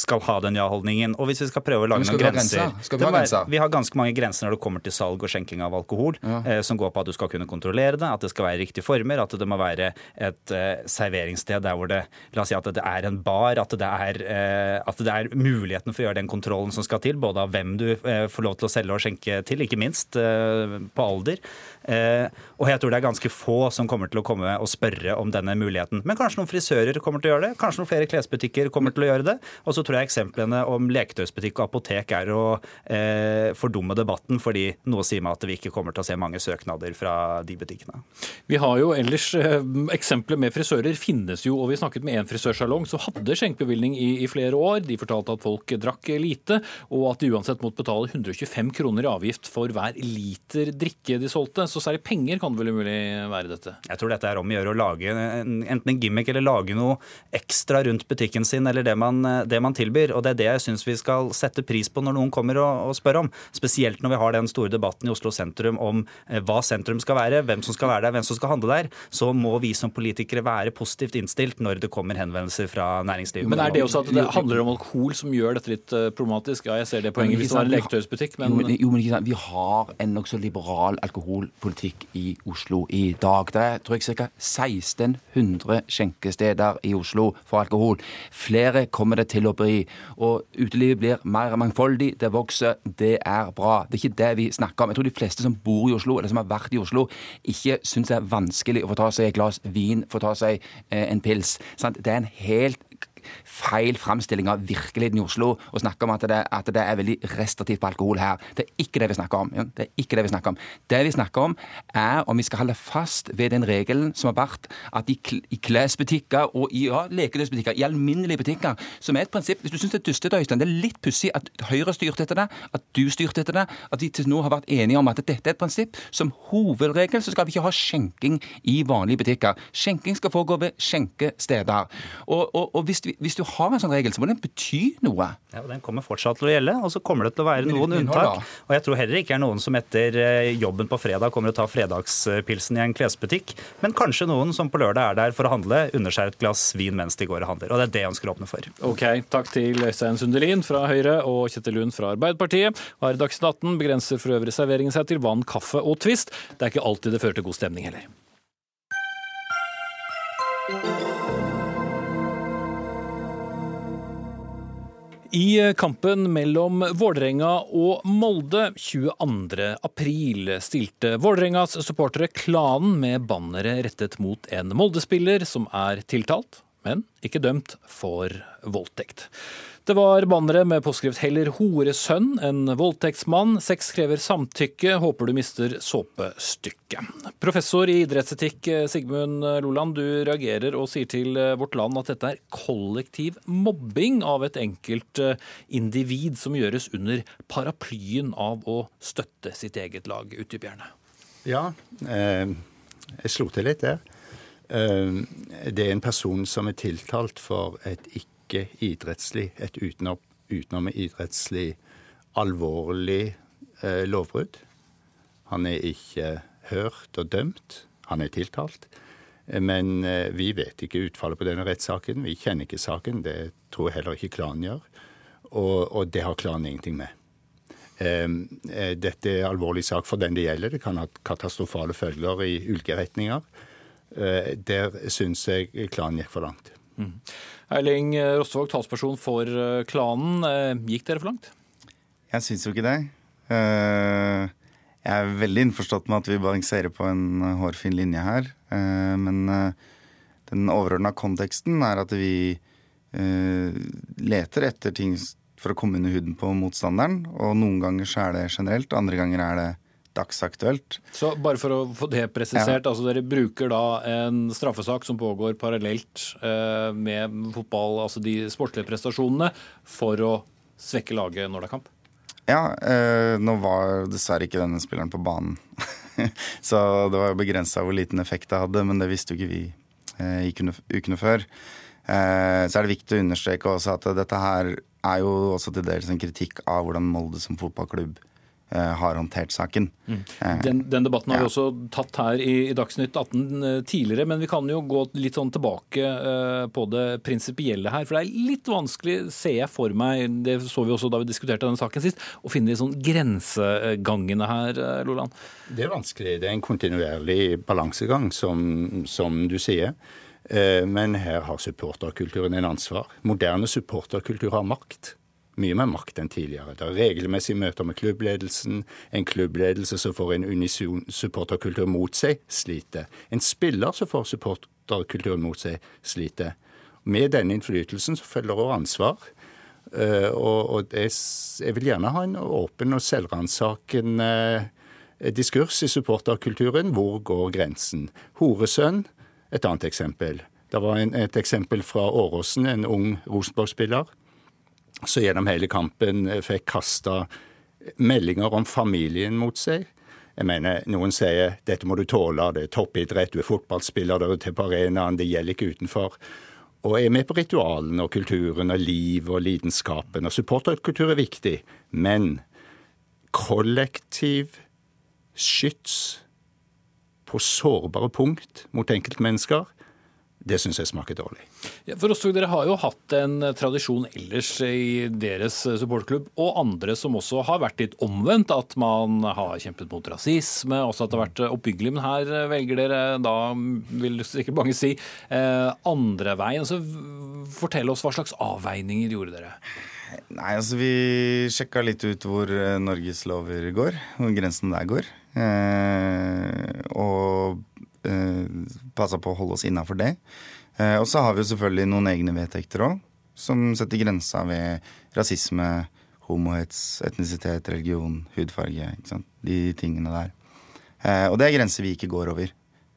Speaker 8: skal ha den ja-holdningen. Og hvis vi skal prøve å lage noen grenser
Speaker 9: grenser? Vi
Speaker 8: være- Vi har ganske mange grenser når det kommer til salg og skjenking av alkohol. eh, som går på at du skal kunne kontrollere det, at det skal være riktige former, at det må være et eh, serveringssted der hvor det La oss si at det er en bar, at det er, eh, at det er muligheten for å gjøre den kontrollen som skal til, både av hvem du eh, får lov til å selge og skjenke til, ikke minst eh, på alder. Eh, og jeg tror det er ganske få som kommer til å komme og spørre om denne muligheten. Men kanskje noen frisører kommer til å gjøre det. Kanskje noen flere klesbutikker kommer til å gjøre det. Og så tror jeg eksemplene om leketøysbutikk og apotek er å eh, fordumme debatten, fordi noe sier meg at vi ikke kommer til å se mange søknader fra de butikkene.
Speaker 2: Vi har jo ellers eh, Eksempler med frisører finnes jo, og vi snakket med en frisørsalong som hadde skjenkebevilgning i, i flere år. De fortalte at folk drakk lite, og at de uansett måtte betale 125 kroner i avgift for hver liter drikke de solgte. Så særlig penger kan det vel umulig være dette?
Speaker 8: Jeg tror dette er om å gjøre å lage enten en gimmick eller lage noe ekstra rundt butikken sin, eller det man, det man tilbyr. Og det er det jeg syns vi skal sette pris på når noen kommer og, og spør om. Spesielt når vi har den store debatten i Oslo sentrum om eh, hva sentrum skal være, hvem som skal være der, hvem som skal handle der. Så må vi som politikere være positivt innstilt når det kommer henvendelser fra næringslivet.
Speaker 2: Men er det også at det handler om alkohol som gjør dette litt eh, problematisk? Ja, jeg ser det poenget hvis det var en leketøysbutikk, men
Speaker 9: jo, men, jo, men ikke sant, Vi har en nokså liberal alkoholpolitikk i Oslo i dag. Det er tror jeg, ca. 1600 skjenkesteder i Oslo for alkohol. Flere kommer det til å bli. Og utelivet blir mer mangfoldig, det vokser. Det er bra. Det er ikke det vi snakker om. Jeg tror de fleste som bor i Oslo, eller som har vært i Oslo, ikke syns det er vanskelig å få ta seg et glass vin, få ta seg eh, en pils. Sant? Det er en helt feil framstilling av virkeligheten i Oslo å snakke om at det, at det, er veldig restriktivt på alkohol her. Det er ikke det vi snakker om. Det er ikke det vi snakker om. Det vi snakker om, er om vi skal holde fast ved den regelen som har vært at i, i klesbutikker og i ja, lekedødsbutikker, i alminnelige butikker, som er et prinsipp Hvis du syns det er dustete, Øystein, det er litt pussig at Høyre styrte etter det, at du styrte etter det, at de til nå har vært enige om at dette er et prinsipp. Som hovedregel så skal vi ikke ha skjenking i vanlige butikker. Skjenking skal foregå ved skjenkesteder. Og, og, og hvis, vi, hvis, du har en sånn regel, så må den bety noe.
Speaker 8: Ja, og Den kommer fortsatt til å gjelde, og så kommer det til å være noen unntak. Og jeg tror heller ikke er noen som etter eh, jobben på fredag kommer til å ta fredagspilsen i en klesbutikk, men kanskje noen som på lørdag er der for å handle, under seg et glass vin mens de går og handler. Og det er det jeg ønsker å åpne for.
Speaker 2: Ok, Takk til Øystein Sundelin fra Høyre og Kjetil Lund fra Arbeiderpartiet. Har Dagsnytt 18 begrenser for øvrig serveringen seg til vann, kaffe og Twist. Det er ikke alltid det fører til god stemning heller. I kampen mellom Vålerenga og Molde 22.4 stilte Vålerengas supportere Klanen med bannere rettet mot en Molde-spiller som er tiltalt, men ikke dømt for voldtekt. Det var bannere med påskrift 'Heller horesønn enn voldtektsmann'. Sex krever samtykke, håper du mister såpestykket. Professor i idrettsetikk Sigmund Loland, du reagerer og sier til Vårt Land at dette er kollektiv mobbing av et enkelt individ som gjøres under paraplyen av å støtte sitt eget lag. Utdyp gjerne.
Speaker 10: Ja, eh, jeg slo til litt der. Eh, det er en person som er tiltalt for et ikke ikke-idrettslig, et utenom, utenom idrettslig alvorlig eh, lovbrudd. Han er ikke hørt og dømt. Han er tiltalt. Men eh, vi vet ikke utfallet på denne rettssaken. Vi kjenner ikke saken. Det tror jeg heller ikke klanen gjør. Og, og det har klanen ingenting med. Ehm, eh, dette er alvorlig sak for den det gjelder. Det kan ha katastrofale følger i ulike retninger. Eh, der syns jeg klanen gikk for langt. Mm.
Speaker 2: Erling Rostvåg, talsperson for eh, klanen. Eh, gikk dere for langt?
Speaker 11: Jeg syns jo ikke det. Eh, jeg er veldig innforstått med at vi balanserer på en hårfin linje her. Men den overordna konteksten er at vi leter etter ting for å komme under huden på motstanderen. Og noen ganger så er det generelt, andre ganger er det dagsaktuelt.
Speaker 2: Så bare for å få det presisert, ja. altså dere bruker da en straffesak som pågår parallelt eh, med fotball, altså de sportslige prestasjonene, for å svekke laget når det er kamp?
Speaker 11: Ja, eh, nå var dessverre ikke denne spilleren på banen. [LAUGHS] så det var begrensa hvor liten effekt det hadde, men det visste jo ikke vi eh, ukene, ukene før. Eh, så er det viktig å understreke også at dette her er jo også til dels en kritikk av hvordan Molde som fotballklubb har håndtert saken. Mm.
Speaker 2: Eh, den, den, debatten har vi også tatt her i, i, Dagsnytt 18 eh, tidligere, men vi kan jo gå litt sånn tilbake på det prinsipielle her. For det er litt vanskelig, ser jeg for meg, det så vi også da vi diskuterte denne saken sist, å finne de sånn grensegangene her, Loland?
Speaker 10: Det er vanskelig. Det er en kontinuerlig balansegang, som, som du sier. Men her har supporterkulturen en ansvar. Moderne supporterkultur har makt mye mer makt enn tidligere. Det er regelmessige møter med klubbledelsen. En klubbledelse som får en unison supporterkultur mot seg, sliter. En spiller som får supporterkulturen mot seg, sliter. Med denne innflytelsen så følger også ansvar. Uh, og, jeg vil gjerne ha en åpen og selvransakende uh, diskurs i supporterkulturen. Hvor går grensen? Horesønn, et annet eksempel. Det var et eksempel fra Åråsen, en ung Rosenborg-spiller så gjennom hele kampen eh, fikk kasta meldinger om familien mot seg. Jeg mener, Noen sier dette må du tåle, det er toppidrett, du er fotballspiller, du er til på arenaen, det gjelder ikke utenfor. Og er med på ritualene og kulturen og liv og lidenskapen. Og supporterkultur er viktig, men kollektiv skyts på sårbare punkt mot enkeltmennesker det syns jeg smaker dårlig.
Speaker 2: For oss, Dere har jo hatt en tradisjon ellers i deres supportklubb, og andre som også har vært litt omvendt. At man har kjempet mot rasisme, også at det har vært oppbyggelig. Men her velger dere da, vil sikkert mange si, eh, andre veien. Så fortell oss hva slags avveininger gjorde dere?
Speaker 11: Nei, altså Vi sjekka litt ut hvor eh, Norges lover går, hvor grensen der går. Eh, og eh, passa på å holde oss innafor det. Eh, og så har vi jo selvfølgelig noen egne vedtekter òg. som setter grensa ved rasisme, homohets, etnisitet, religion, hudfarge. Ikke sant? De tingene der. Eh, og det er grenser vi ikke går over.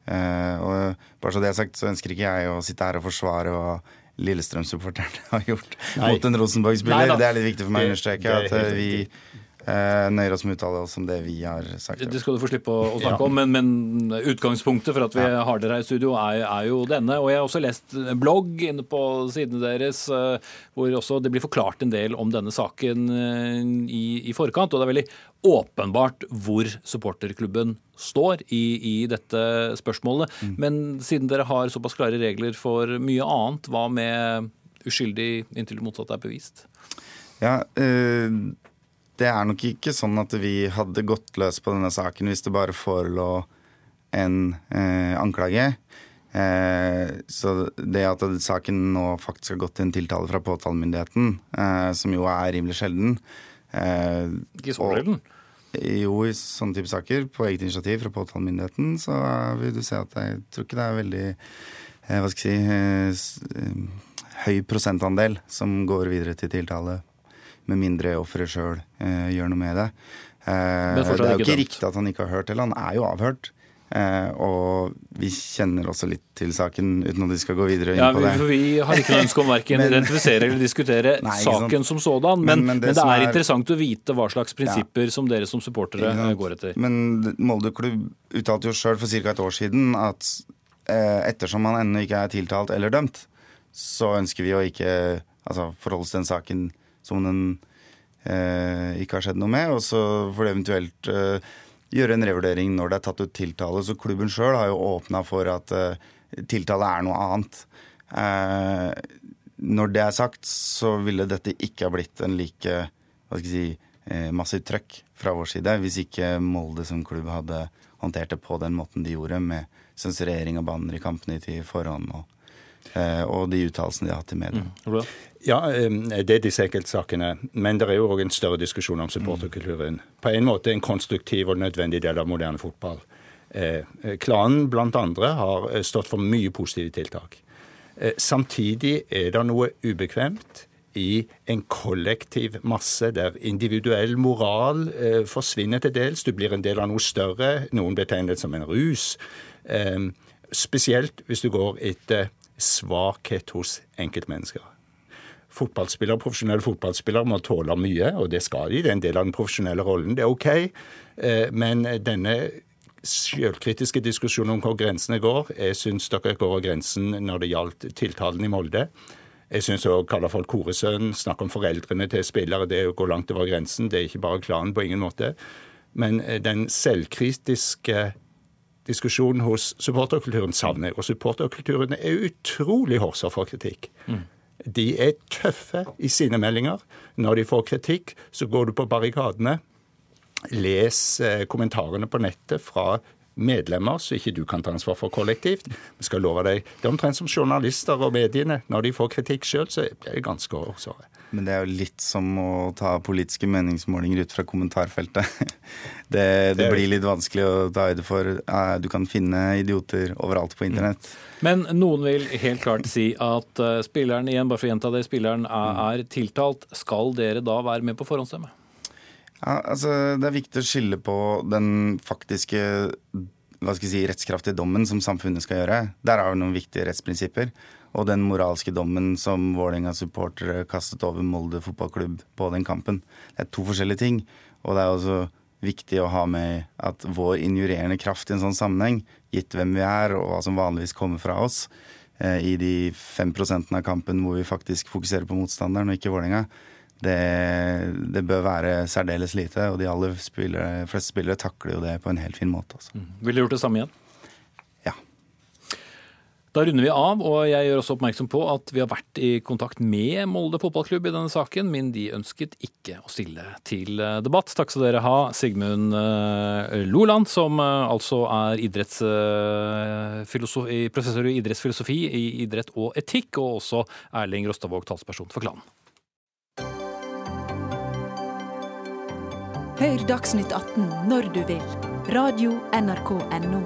Speaker 11: Eh, og bare så det er sagt, så ønsker ikke jeg å sitte her og forsvare hva Lillestrøm-supporterne [LAUGHS] har gjort
Speaker 10: Nei.
Speaker 11: mot en Rosenborg-spiller. Det er litt viktig for meg å understreke
Speaker 10: er
Speaker 11: at vi eh, nøyer oss med å uttale oss om det vi har sagt.
Speaker 2: Det skal du få slippe å, å snakke
Speaker 10: Ja.
Speaker 2: om, men, men utgangspunktet for at vi har dere her i studio, er, er jo denne. Og jeg har også lest en blogg inne på sidene deres eh, hvor også det blir forklart en del om denne saken eh, i, i forkant. Og det er veldig åpenbart hvor supporterklubben står i, i dette spørsmålet. Men siden dere har såpass klare regler for mye annet, hva med uskyldig inntil det motsatte er bevist?
Speaker 11: Ja, eh, det er nok ikke sånn at vi hadde gått løs på denne saken hvis det bare forelå en eh, anklage. Eh, så det at saken nå faktisk har gått til en tiltale fra påtalemyndigheten, eh, som jo er rimelig sjelden eh,
Speaker 2: Ikke så sjelden.
Speaker 11: Jo, i sånne type saker, på eget initiativ fra påtalemyndigheten, så vil du se at jeg tror ikke det er veldig eh, hva skal jeg si eh, høy prosentandel som går videre til tiltale, med mindre offeret sjøl eh, gjør noe med det. Eh, det er jo
Speaker 2: ikke
Speaker 11: riktig at han ikke har hørt, eller han er jo avhørt. Eh, og vi kjenner også litt til saken, uten at vi skal gå videre inn
Speaker 2: Ja,
Speaker 11: på
Speaker 2: vi,
Speaker 11: det.
Speaker 2: for vi har ikke noe ønske om verken [LAUGHS] identifisere eller diskutere
Speaker 11: Nei,
Speaker 2: saken som sådan, men,
Speaker 11: Men-
Speaker 2: men,
Speaker 11: men
Speaker 2: det,
Speaker 11: det
Speaker 2: er
Speaker 11: er-
Speaker 2: interessant å vite hva slags prinsipper som dere som supportere går etter.
Speaker 11: Men Molde klubb uttalte jo sjøl for ca. et år siden at eh, ettersom han ennå ikke er tiltalt eller dømt, så ønsker vi å ikke altså, forholde oss til den saken som den eh, ikke har skjedd noe med, og så får det eventuelt eh, gjøre en revurdering når det er tatt ut tiltale. Så klubben sjøl har jo åpna for at eh, tiltale er noe annet. Eh, når det er sagt, så ville dette ikke ha blitt en like hva skal jeg si, eh, massivt trøkk fra vår side hvis ikke Molde som klubb hadde håndtert det på den måten de gjorde, med sensurering av banner i kampene til forhånd og, eh, og de uttalelsene de har hatt i media.
Speaker 2: Hvordan?
Speaker 10: Ja, det er disse enkeltsakene. Men det er jo òg en større diskusjon om supporterkulturen. På en måte en konstruktiv og nødvendig del av moderne fotball. Eh, eh, Klanen blant andre har eh, stått for mye positive tiltak. Samtidig er det noe ubekvemt i en kollektiv masse der individuell moral forsvinner til dels. Du blir en del av noe større. Noen betegnet som en rus. Spesielt hvis du går etter svakhet hos enkeltmennesker. Fotballspillere, Profesjonelle fotballspillere må tåle mye, og det skal de. Det er en del av den profesjonelle rollen. Det er OK. Eh, Men denne selvkritiske diskusjonen om hvor grensene går, jeg syns dere går over grensen når det gjaldt tiltalen i Molde. Jeg syns å kalle folk koresønn, snakke om foreldrene til spillere, det er å gå langt over grensen. Det er ikke bare klanen på ingen måte. Men eh, den selvkritiske diskusjonen hos supporterkulturen savner jeg. Og supporterkulturen er utrolig hårsår for kritikk. De er tøffe i sine meldinger. Når de får kritikk, så går du på barrikadene. Les eh, kommentarene på nettet fra medlemmer som ikke du kan ta ansvar for kollektivt. Vi skal love deg, Det er omtrent som journalister og mediene. Når de får kritikk sjøl, så blir det ganske hårsåre.
Speaker 11: Men det er jo litt som å ta politiske meningsmålinger ut fra kommentarfeltet. [LAUGHS] Det, det
Speaker 10: Det
Speaker 11: blir litt vanskelig å ta høyde for. Du kan finne idioter overalt på internett.
Speaker 2: Men noen vil helt klart si at eh, spilleren igjen, bare for å gjenta det, spilleren er, er tiltalt. Skal dere da være med på forhåndsstemme?
Speaker 11: Ja, altså, det er viktig å skille på den faktiske hva skal jeg si, rettskraftige dommen som samfunnet skal gjøre. Der er vi noen viktige rettsprinsipper. Og den moralske dommen som Vålerenga-supportere kastet over Molde fotballklubb på den kampen. Det er to forskjellige ting. Og det er også viktig å ha med at vår injurerende kraft i en sånn sammenheng, gitt hvem vi er og hva som vanligvis kommer fra oss, eh, i de fem prosentene av kampen hvor vi faktisk fokuserer på motstanderen og ikke Vålerenga, det, det bør være særdeles lite. Og de aller spillere, fleste spillere takler jo det på en helt fin måte. Altså.
Speaker 2: Ville dere gjort det samme igjen?
Speaker 11: Ja.
Speaker 2: Da runder vi av, og jeg gjør også oppmerksom på at vi har vært i kontakt med Molde fotballklubb i denne saken, men de ønsket ikke å stille til eh, debatt. Takk skal dere ha, Sigmund eh, Loland, som eh, altså er professor i idrettsfilosofi i idrett og etikk, og også Erling Rostavåg, talsperson for klanen.
Speaker 1: Hør Dagsnytt 18 når du vil. Radio NRK Radio.nrk.no.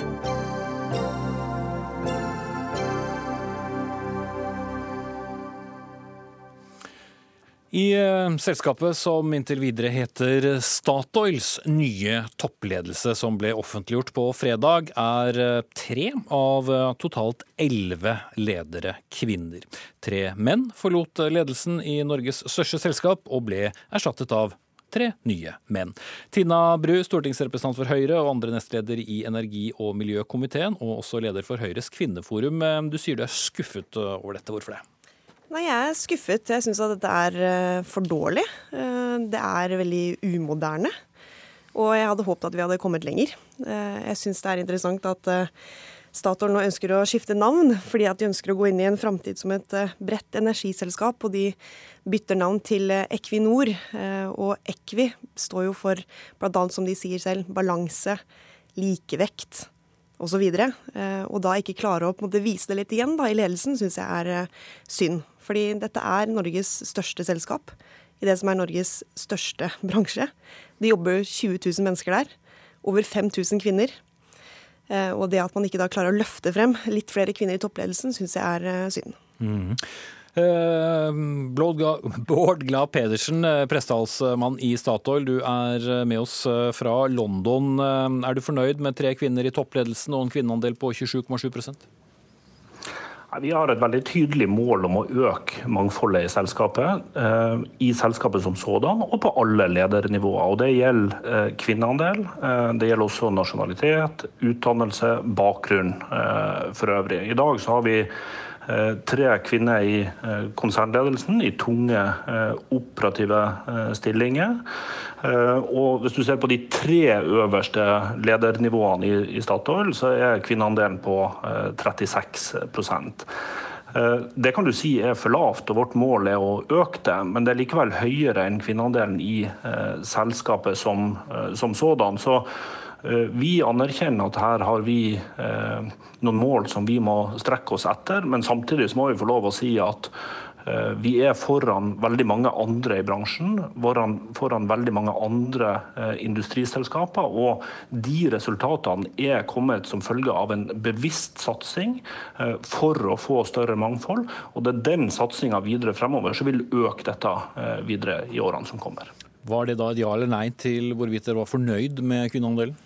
Speaker 2: I eh, selskapet som inntil videre heter Statoils nye toppledelse, som ble offentliggjort på fredag, er eh, tre av eh, totalt elleve ledere kvinner. Tre menn forlot ledelsen i Norges største selskap og ble erstattet av tre nye menn. Tina Bru, stortingsrepresentant for Høyre og andre nestleder i energi- og miljøkomiteen, og også leder for Høyres kvinneforum. Du sier du er skuffet over dette. Hvorfor det?
Speaker 12: Nei, Jeg er skuffet. Jeg syns at dette er eh, for dårlig. Eh, det er veldig umoderne. Og jeg hadde håpet at vi hadde kommet lenger. Eh, jeg syns det er interessant at Statoil nå ønsker å skifte navn, fordi at de ønsker å gå inn i en framtid som et bredt energiselskap. Og de bytter navn til Equinor. Og Equi står jo for, bl.a. som de sier selv, balanse, likevekt osv. Og, og da ikke klare å måte, vise det litt igjen da, i ledelsen, syns jeg er synd. Fordi dette er Norges største selskap i det som er Norges største bransje. Det jobber 20 000 mennesker der. Over 5000 kvinner. Eh, og det at man ikke da klarer å løfte frem litt flere kvinner i toppledelsen, syns jeg er eh, synd. Mm. [LAUGHS]
Speaker 2: Bård Glad Pedersen, prestehalsmann i Statoil. Du er med oss fra London. Er du fornøyd med tre kvinner i toppledelsen og en kvinneandel på 27,7
Speaker 13: vi har et veldig tydelig mål om å øke mangfoldet i selskapet. Eh, I selskapet som sådan, og på alle ledernivåer. Og Det gjelder eh, kvinneandel. Eh, det gjelder også nasjonalitet, utdannelse, bakgrunn for øvrig. I dag så har vi tre kvinner i konsernledelsen i tunge operative stillinger. Eh, og hvis du ser på de tre øverste ledernivåene i, Statoil, så er kvinneandelen på 36 eh, eh, det kan du si er for lavt, og vårt mål er å øke det. Men det er likevel høyere enn kvinneandelen i selskapet som, som sådan. Så vi anerkjenner at her har vi noen mål som vi må strekke oss etter. Men samtidig må vi få lov å si at Eh, vi er foran veldig mange andre i bransjen, foran, foran veldig mange andre eh, industriselskaper. Og de resultatene er kommet som følge av en bevisst satsing eh, for å få større mangfold. Og det er den satsinga videre fremover som vil øke dette videre i årene som kommer.
Speaker 2: Var det da et ja eller nei til hvorvidt dere var fornøyd med kvinneandelen?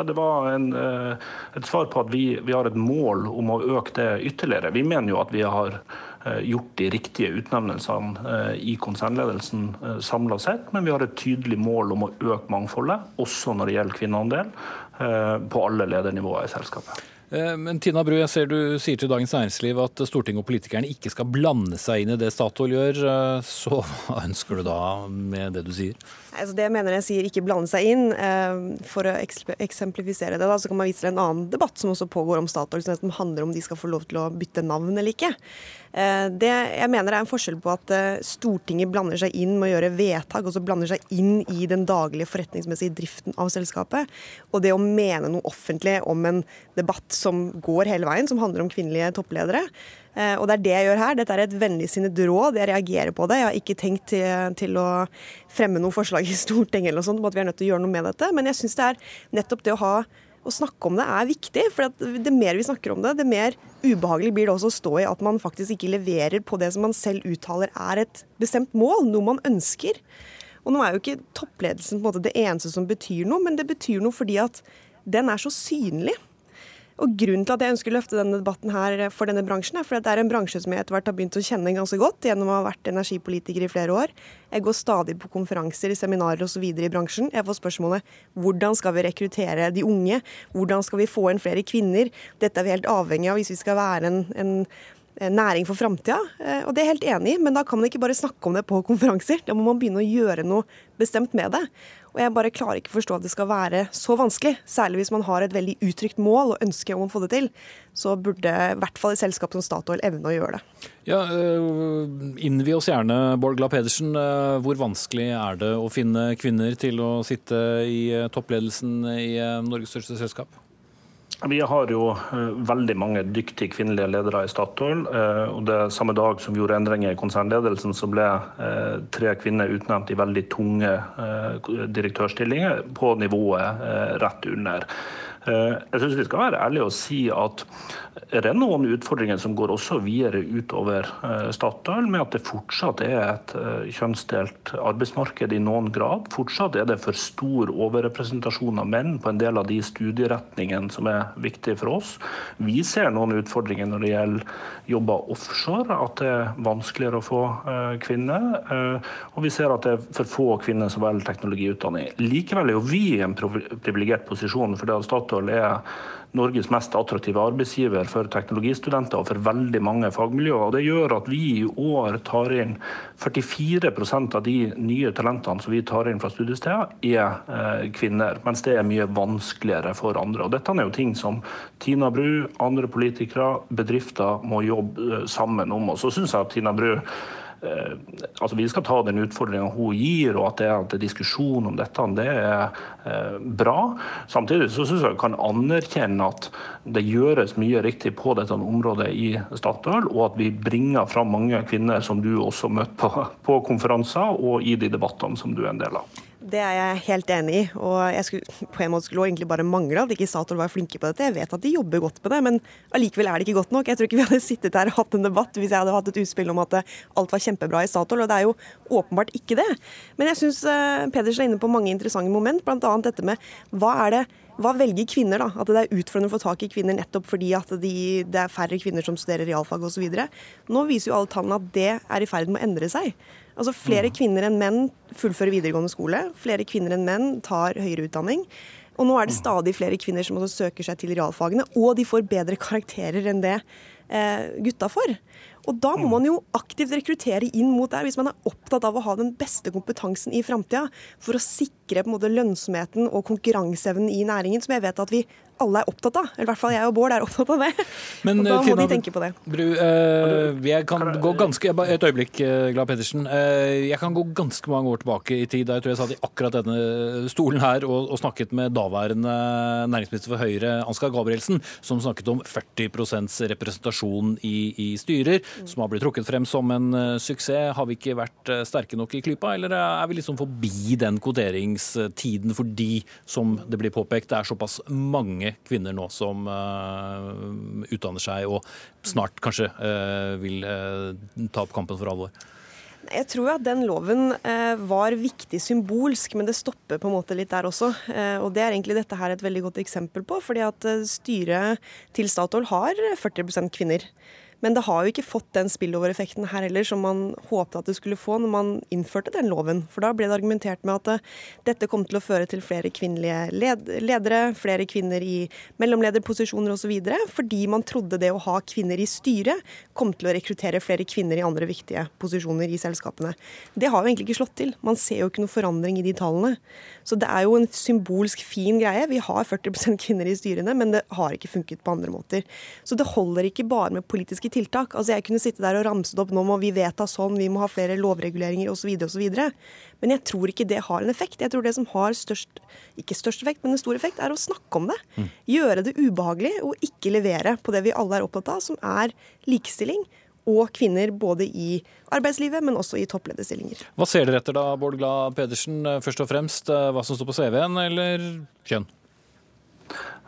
Speaker 13: Ja, det var en, et svar på at vi, vi, har et mål om å øke det ytterligere. Vi mener jo at vi har Eh, gjort de riktige utnevnelsene eh, i konsernledelsen eh, samla sett, men vi har et tydelig mål om å øke mangfoldet, også når det gjelder kvinneandel, på alle ledernivåer i selskapet.
Speaker 2: Men Tina Bru, jeg ser du sier til Dagens Næringsliv at Stortinget og politikerne ikke skal blande seg inn i det Statoil gjør. Så hva ønsker du da med det du sier?
Speaker 12: Altså det jeg mener jeg sier ikke blande seg inn. For å eksemplifisere det, da, så kan man vise til en annen debatt som også pågår om Statoil, som handler om de skal få lov til å bytte navn eller ikke. Eh, det jeg mener er en forskjell på at eh, Stortinget blander seg inn med å gjøre vedtak, og så blander seg inn i den daglige forretningsmessige driften av selskapet. Og det å mene noe offentlig om en debatt som går hele veien, som handler om kvinnelige toppledere. Eh, og det er det jeg gjør her. Dette er et vennligsinnet råd. Jeg reagerer på det. Jeg har ikke tenkt til, til å fremme noe forslag i Stortinget eller noe sånt om at vi er nødt til å gjøre noe med dette. Men jeg syns det er nettopp det å ha å snakke om det er viktig. For det mer vi snakker om det, det mer ubehagelig blir det også å stå i at man faktisk ikke leverer på det som man selv uttaler er et bestemt mål, noe man ønsker. Og nå er jo ikke toppledelsen på en måte det eneste som betyr noe, men det betyr noe fordi at den er så synlig. Og Grunnen til at jeg ønsker å løfte denne debatten her for denne bransjen, er fordi det er en bransje som jeg etter hvert har begynt å kjenne ganske godt gjennom å ha vært energipolitiker i flere år. Jeg går stadig på konferanser, seminarer osv. i bransjen. Jeg får spørsmålet hvordan skal vi rekruttere de unge? Hvordan skal vi få inn flere kvinner? Dette er vi helt avhengig av hvis vi skal være en, en næring for framtida. Eh, og det er jeg helt enig i, men da kan man ikke bare snakke om det på [LAUGHS] konferanser. Da må man begynne å gjøre noe bestemt med det. Og jeg bare klarer ikke å forstå at det skal være så vanskelig. Særlig hvis man har et veldig uttrykt mål og ønske om å få det til. Så burde i hvert fall et selskap som Statoil evne å gjøre det.
Speaker 2: Ja, øh, Innvi oss gjerne, Bård Glad Pedersen. Hvor vanskelig er det å finne kvinner til å sitte i toppledelsen i Norges største selskap?
Speaker 13: Vi har jo eh, veldig mange dyktige kvinnelige ledere i Statoil. Eh, og det Samme dag som vi gjorde endringer i konsernledelsen, så ble eh, tre kvinner utnevnt i veldig tunge direktørstillinger på nivået rett under. Jeg syns vi skal være ærlige og si at det er noen utfordringer som går også videre utover Statoil, med at det fortsatt er et kjønnsdelt arbeidsmarked i noen grad. Fortsatt er det for stor overrepresentasjon av menn på en del av de studieretningene som er viktige for oss. Vi ser noen utfordringer når det gjelder jobber offshore, at det er vanskeligere å få kvinner. Og vi ser at det er for få kvinner som velger teknologiutdanning. Likevel er jo vi i en privilegert posisjon, fordi Statoil er Norges mest attraktive arbeidsgiver for teknologistudenter og for veldig mange fagmiljøer. Og det gjør at vi i år tar inn 44% av de nye talentene som vi tar inn fra studiesteder, er kvinner. Mens det er mye vanskeligere for andre. Og dette er jo ting som Tina Bru, andre politikere, bedrifter må jobbe sammen om. Og så syns jeg at Tina Bru Eh, altså Vi skal ta den utfordringa hun gir, og at det er, en diskusjon om dette det er eh, bra. Samtidig så syns jeg vi kan anerkjenne at det gjøres mye riktig på dette området i Statoil, og at vi bringer fram mange kvinner som du også møter på, på konferanser og i de debattene som du er en del av.
Speaker 12: Det er jeg helt enig i. og jeg skulle, på en måte skulle egentlig bare mangle at ikke Statoil var flinke på dette. Jeg vet at de jobber godt på det, men allikevel er det ikke godt nok. Jeg tror ikke vi hadde sittet her og hatt en debatt hvis jeg hadde hatt et utspill om at alt var kjempebra i Statoil, og det er jo åpenbart ikke det. Men jeg syns eh, Pedersen er inne på mange interessante moment, bl.a. dette med hva er det hva velger kvinner, da? At det er utfordrende å få tak i kvinner nettopp fordi at de, det er færre kvinner som studerer realfag osv. Nå viser jo alle tallene at det er i ferd med å endre seg. Altså Flere mm. kvinner enn menn fullfører videregående skole. Flere kvinner enn menn tar høyere utdanning. Og nå er det mm. stadig flere kvinner som også søker seg til realfagene, og de får bedre karakterer enn det eh, gutta får. Og da må mm. man jo aktivt rekruttere inn mot det, hvis man er opptatt av å ha den beste kompetansen i framtida, for å sikre på en måte lønnsomheten og konkurranseevnen i næringen, som jeg vet at vi alle er opptatt av. Eller i hvert fall jeg og Bård er opptatt av det. [LAUGHS]
Speaker 2: Men,
Speaker 12: og da
Speaker 2: Tina,
Speaker 12: må de tenke på det.
Speaker 2: Bru, eh, jeg kan gå ganske Et øyeblikk, eh, Glad Pedersen. Eh, jeg kan gå ganske mange år tilbake i tid. Da jeg tror jeg satt i akkurat denne stolen her og, og snakket med daværende næringsminister for Høyre, Ansgar Gabrielsen, som snakket om 40% representasjon i, i, styrer, som har blitt trukket frem som en uh, suksess. Har vi ikke vært uh, sterke nok i klypa, eller er vi liksom forbi den kvoteringstiden fordi, som det blir påpekt, det er såpass mange kvinner nå som uh, utdanner seg og snart kanskje uh, vil uh, ta opp kampen for alvor?
Speaker 12: Jeg tror at den loven eh, var viktig symbolsk, men det stopper på en måte litt der også. Eh, og Det er egentlig dette her et veldig godt eksempel på. fordi at styret til Statoil har 40% kvinner. Men det har jo ikke fått den spillover-effekten her heller som man håpet at det skulle få når man innførte den loven. For da ble det argumentert med at uh, dette kom til å føre til flere kvinnelige led ledere, flere kvinner i mellomlederposisjoner osv. Fordi man trodde det å ha kvinner i styret kom til å rekruttere flere kvinner i andre viktige posisjoner i selskapene. Det har jo egentlig ikke slått til. Man ser jo ikke noe forandring i de tallene. Så det er jo en symbolsk fin greie. Vi har 40% kvinner i styrene, men det har ikke funket på andre måter. Så det holder ikke bare med politiske tiltak. Altså Jeg kunne sitte der og ramset opp nå må vi vedta sånn, vi må ha flere lovreguleringer osv. osv. Men jeg tror ikke det har en effekt. Jeg tror det som har størst, ikke størst effekt, men en stor effekt, er å snakke om det. Mm. Gjøre det ubehagelig og ikke levere på det vi alle er opptatt av, som er likestilling og kvinner både i arbeidslivet, men også i topplederstillinger.
Speaker 2: Hva ser dere etter da, Bård Glad Pedersen? Først og fremst hva som står på CV-en, eller kjønn?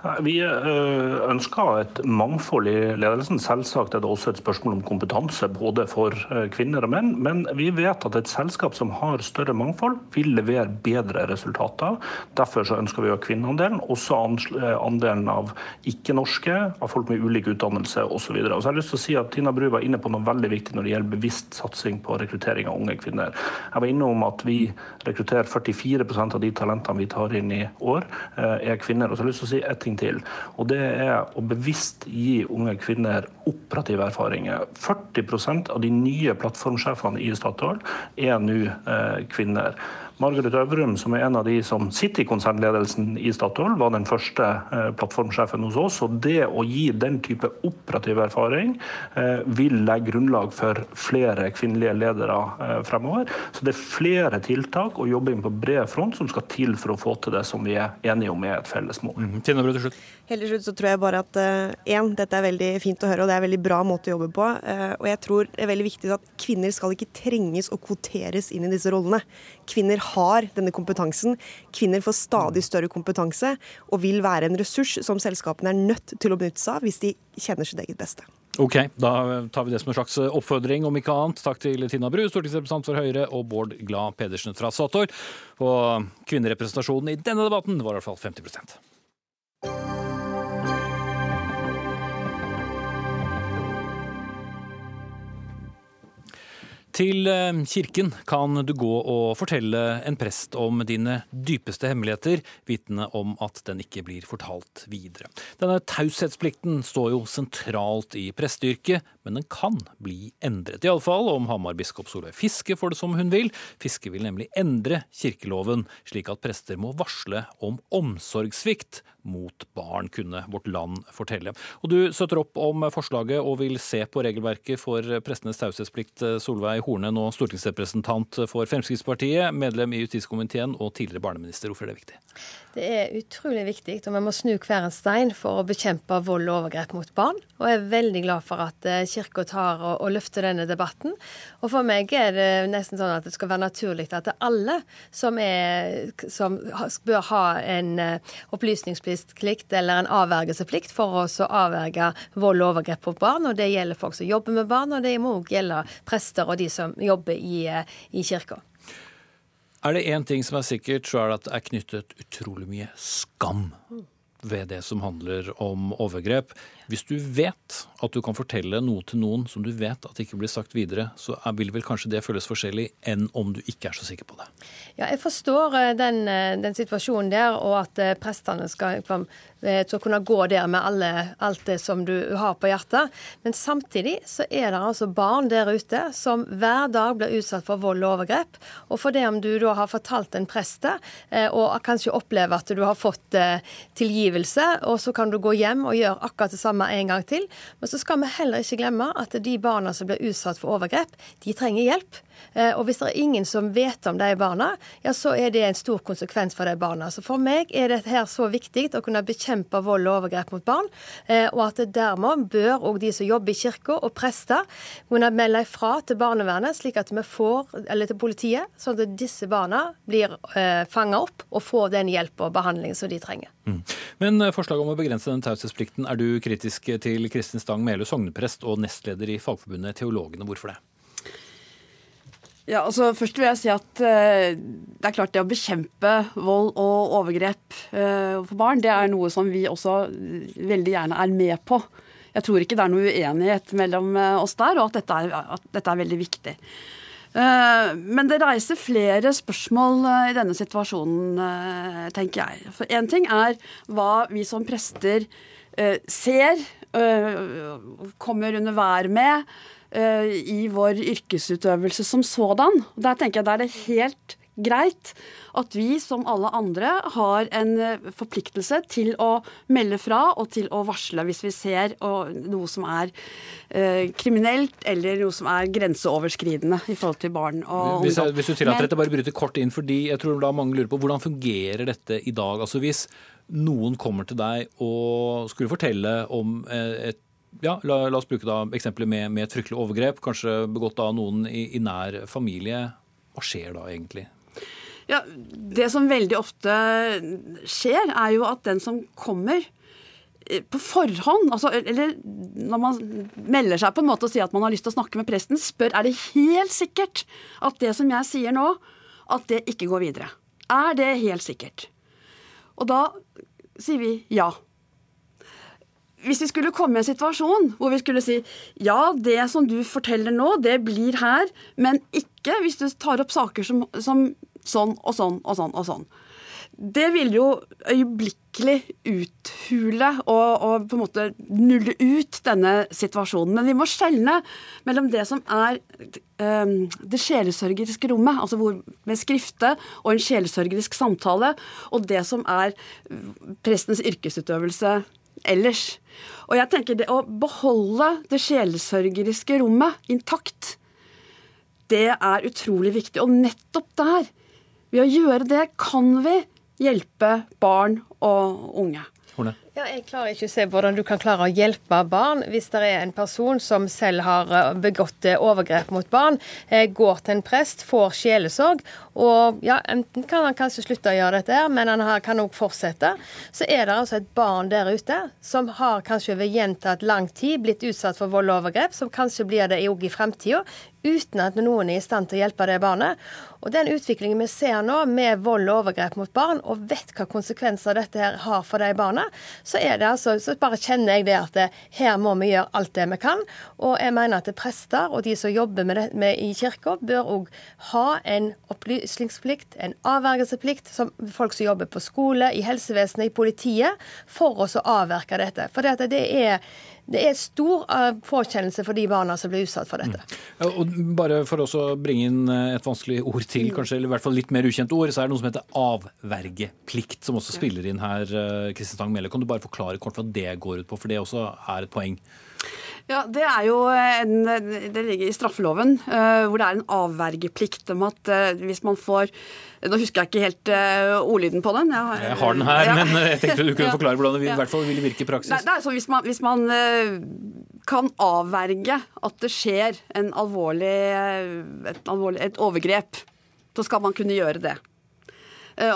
Speaker 13: Vi eh, ønsker et mangfold i ledelsen. Selvsagt er det også et spørsmål om kompetanse både for eh, kvinner og menn. Men vi vet at et selskap som har større mangfold, vil levere bedre resultater. Derfor så ønsker vi å øke kvinneandelen, også eh, andelen av ikke-norske, av folk med ulik utdannelse osv. Så, så jeg lyst til å si at Tina Bru var inne på noe veldig viktig når det gjelder bevisst satsing på rekruttering av unge kvinner. Jeg var inne om at vi rekrutterer 44% av de talentene vi tar inn i år, er kvinner. Og så har jeg lyst til å si et ting ting til. Og det er å bevisst gi unge kvinner operative erfaringer. 40% av de nye plattformsjefene i Statoil er nå eh, kvinner. Margaret Øvrum, som er en av de som sitter i konsernledelsen i Statoil, var den første eh, plattformsjefen hos oss. Og det å gi den type operativ erfaring eh, vil legge grunnlag for flere kvinnelige ledere eh, fremover. Så det er flere tiltak og jobbing på bred front som skal til for å få til det som vi er enige om er et felles mål.
Speaker 2: Mm. Tine til slutt.
Speaker 12: Helt til slutt så tror jeg bare at én, dette er veldig fint å høre, og det er en veldig bra måte å jobbe på. og jeg tror det er veldig viktig at kvinner skal ikke trenges og kvoteres inn i disse rollene. Kvinner har denne kompetansen. Kvinner får stadig større kompetanse og vil være en ressurs som selskapene er nødt til å benytte seg av hvis de kjenner sitt eget beste.
Speaker 2: Ok, da tar vi det som en slags oppfordring, om ikke annet. Takk til Tina Bru, stortingsrepresentant for Høyre, og Bård Glad Pedersen fra Statoil. Og kvinnerepresentasjonen i denne debatten var i hvert fall 50 Til eh, kirken kan du gå og fortelle en prest om dine dypeste hemmeligheter, vitende om at den ikke blir fortalt videre. Denne taushetsplikten står jo sentralt i presteyrket, men den kan bli endret. Iallfall om Hamar-biskop Solveig Fiske får det som hun vil. Fiske vil nemlig endre kirkeloven, slik at prester må varsle om omsorgssvikt mot barn, kunne Vårt Land fortelle. Og Du støtter opp om forslaget og vil se på regelverket for prestenes taushetsplikt. Solveig Horne, nå stortingsrepresentant for Fremskrittspartiet, medlem i justiskomiteen og tidligere barneminister. Hvorfor er det viktig?
Speaker 14: Det er utrolig viktig, og vi må snu hver en stein for å bekjempe vold og overgrep mot barn. Og jeg er veldig glad for at eh, Kirka tar og, og, løfter denne debatten. Og for meg er det nesten sånn at det skal være naturlig at alle som, er, som bør ha en eh, opplysningsplikt eller en avvergelseplikt for oss å avverge vold og overgrep mot barn. Og det gjelder folk som jobber med barn, og det må òg gjelde prester og de som jobber i, eh, i kirka.
Speaker 2: Er det én ting som er sikkert, så er det at det er knyttet utrolig mye skam ved det som handler om overgrep. Hvis du vet at du kan fortelle noe til noen som du vet at ikke blir sagt videre, så vil vel kanskje det føles forskjellig enn om du ikke er så sikker på det.
Speaker 14: Ja, jeg forstår eh, den, eh, den situasjonen der, og at eh, prestene skal til å kunne gå der med alle, alt det som du har på hjertet. Men samtidig så er det altså barn der ute som hver dag blir utsatt for vold og overgrep. Og for det om du da har fortalt en prest det, og kanskje opplever at du har fått tilgivelse, og så kan du gå hjem og gjøre akkurat det samme en gang til. Men så skal vi heller ikke glemme at de barna som blir utsatt for overgrep, de trenger hjelp. Eh, og hvis det er ingen som vet om de barna, ja, så er det en stor konsekvens for de barna. Så for meg er det her så viktig å kunne bekjempe vold og overgrep mot barn, eh, og at dermed bør òg de som jobber i kirka og prester, kunne melde ifra til barnevernet, slik at vi får, eller til politiet, sånn at disse barna blir eh, fanga opp og får den hjelp og behandling som de trenger. Mm.
Speaker 2: Men forslaget om å begrense den taushetsplikten, er du kritisk til Kristin Stang Melø, sogneprest og nestleder i Fagforbundet Teologene. Hvorfor det?
Speaker 15: Ja, altså Først vil jeg si at uh, det er klart det å bekjempe vold og overgrep uh, for barn, det er noe som vi også veldig gjerne er med på. Jeg tror ikke det er noe uenighet mellom uh, oss der, og at dette er, at dette er veldig viktig. Men det reiser flere spørsmål i denne situasjonen, tenker jeg. For én ting er hva vi som prester ser, kommer under vær med Eh, i vår yrkesutøvelse som sådan. Der tenker jeg der er det helt greit at vi som alle andre har en eh, forpliktelse til å melde fra og til å varsle hvis vi ser noe som er eh, kriminelt eller noe som er grenseoverskridende i forhold til barn og
Speaker 2: hvis, ungdom. hvis du tillater dette, bare bryter kort inn, fordi jeg tror da mange lurer på hvordan fungerer dette i dag? Altså Hvis noen kommer til deg og skulle fortelle om et ja, la, la, oss bruke da eksempelet med, med, et fryktelig overgrep, kanskje begått av noen i, i, nær familie. Hva skjer da egentlig?
Speaker 15: Ja, Det som veldig ofte skjer, er jo at den som kommer eh, på forhånd, altså, eller når man melder seg på en måte og sier at man har lyst til å snakke med presten, spør er det helt sikkert at det som jeg sier nå, at det ikke går videre. Er det helt sikkert? Og da sier vi ja hvis vi skulle komme i en situasjon hvor vi skulle si ja, det som du forteller nå, det blir her, men ikke hvis du tar opp saker som, som sånn og sånn og sånn og sånn. Det vil jo øyeblikkelig uthule og, og, på en måte nulle ut denne situasjonen. Men vi må skjelne mellom det som er um, det sjelesørgeriske rommet, altså hvor, med skrifte og en sjelesørgerisk samtale, og det som er prestens yrkesutøvelse ellers. Og jeg tenker det å beholde det sjelesørgeriske rommet intakt, det er utrolig viktig. Og nettopp der, ved å gjøre det, kan vi hjelpe barn og unge.
Speaker 14: Ja, jeg klarer ikke å se hvordan du kan klare å hjelpe barn hvis det er en person som selv har eh, begått eh, overgrep mot barn, eh, går til en prest, får sjelesorg, og ja, enten kan han kanskje slutte å gjøre dette, her, men han kan òg fortsette. Så er det altså et barn der ute som har kanskje over gjentatt lang tid blitt utsatt for vold og overgrep, som kanskje blir det òg i fremtida, uten at noen er i stand til å hjelpe det barnet. Og den utviklingen vi ser nå med vold og overgrep mot barn, og vet hva konsekvenser dette her har for de barna, så er det altså, så bare kjenner jeg det at det, her må vi gjøre alt det vi kan. Og jeg mener at prester og de som jobber med det med i kirka, bør òg ha en opplysningsplikt, en avvergelseplikt, som folk som jobber på skole, i helsevesenet, i politiet, for oss å avverke dette. For det, det er det er stor uh, påkjennelse for de barna som blir utsatt for dette.
Speaker 2: Mm. Og bare for å bringe inn eh, et vanskelig ord til, mm. kanskje, eller i hvert fall litt mer ukjent ord, så er det noe som heter avvergeplikt, som også spiller inn her. Kristin Stang Melle, kan du bare forklare kort hva det går ut på, for det også er et poeng?
Speaker 15: Ja, Det er jo en, det ligger i straffeloven, uh, hvor det er en avvergeplikt om at uh, hvis man får Nå husker jeg ikke helt uh, ordlyden på den.
Speaker 2: Jeg har, jeg har den her, ja. men jeg tenkte du kunne [LAUGHS] forklare hvordan det i hvert fall vil virke i praksis.
Speaker 15: Nei, det er hvis man, hvis man kan avverge at det skjer alvorlig, et, alvorlig, et overgrep, så skal man kunne gjøre det.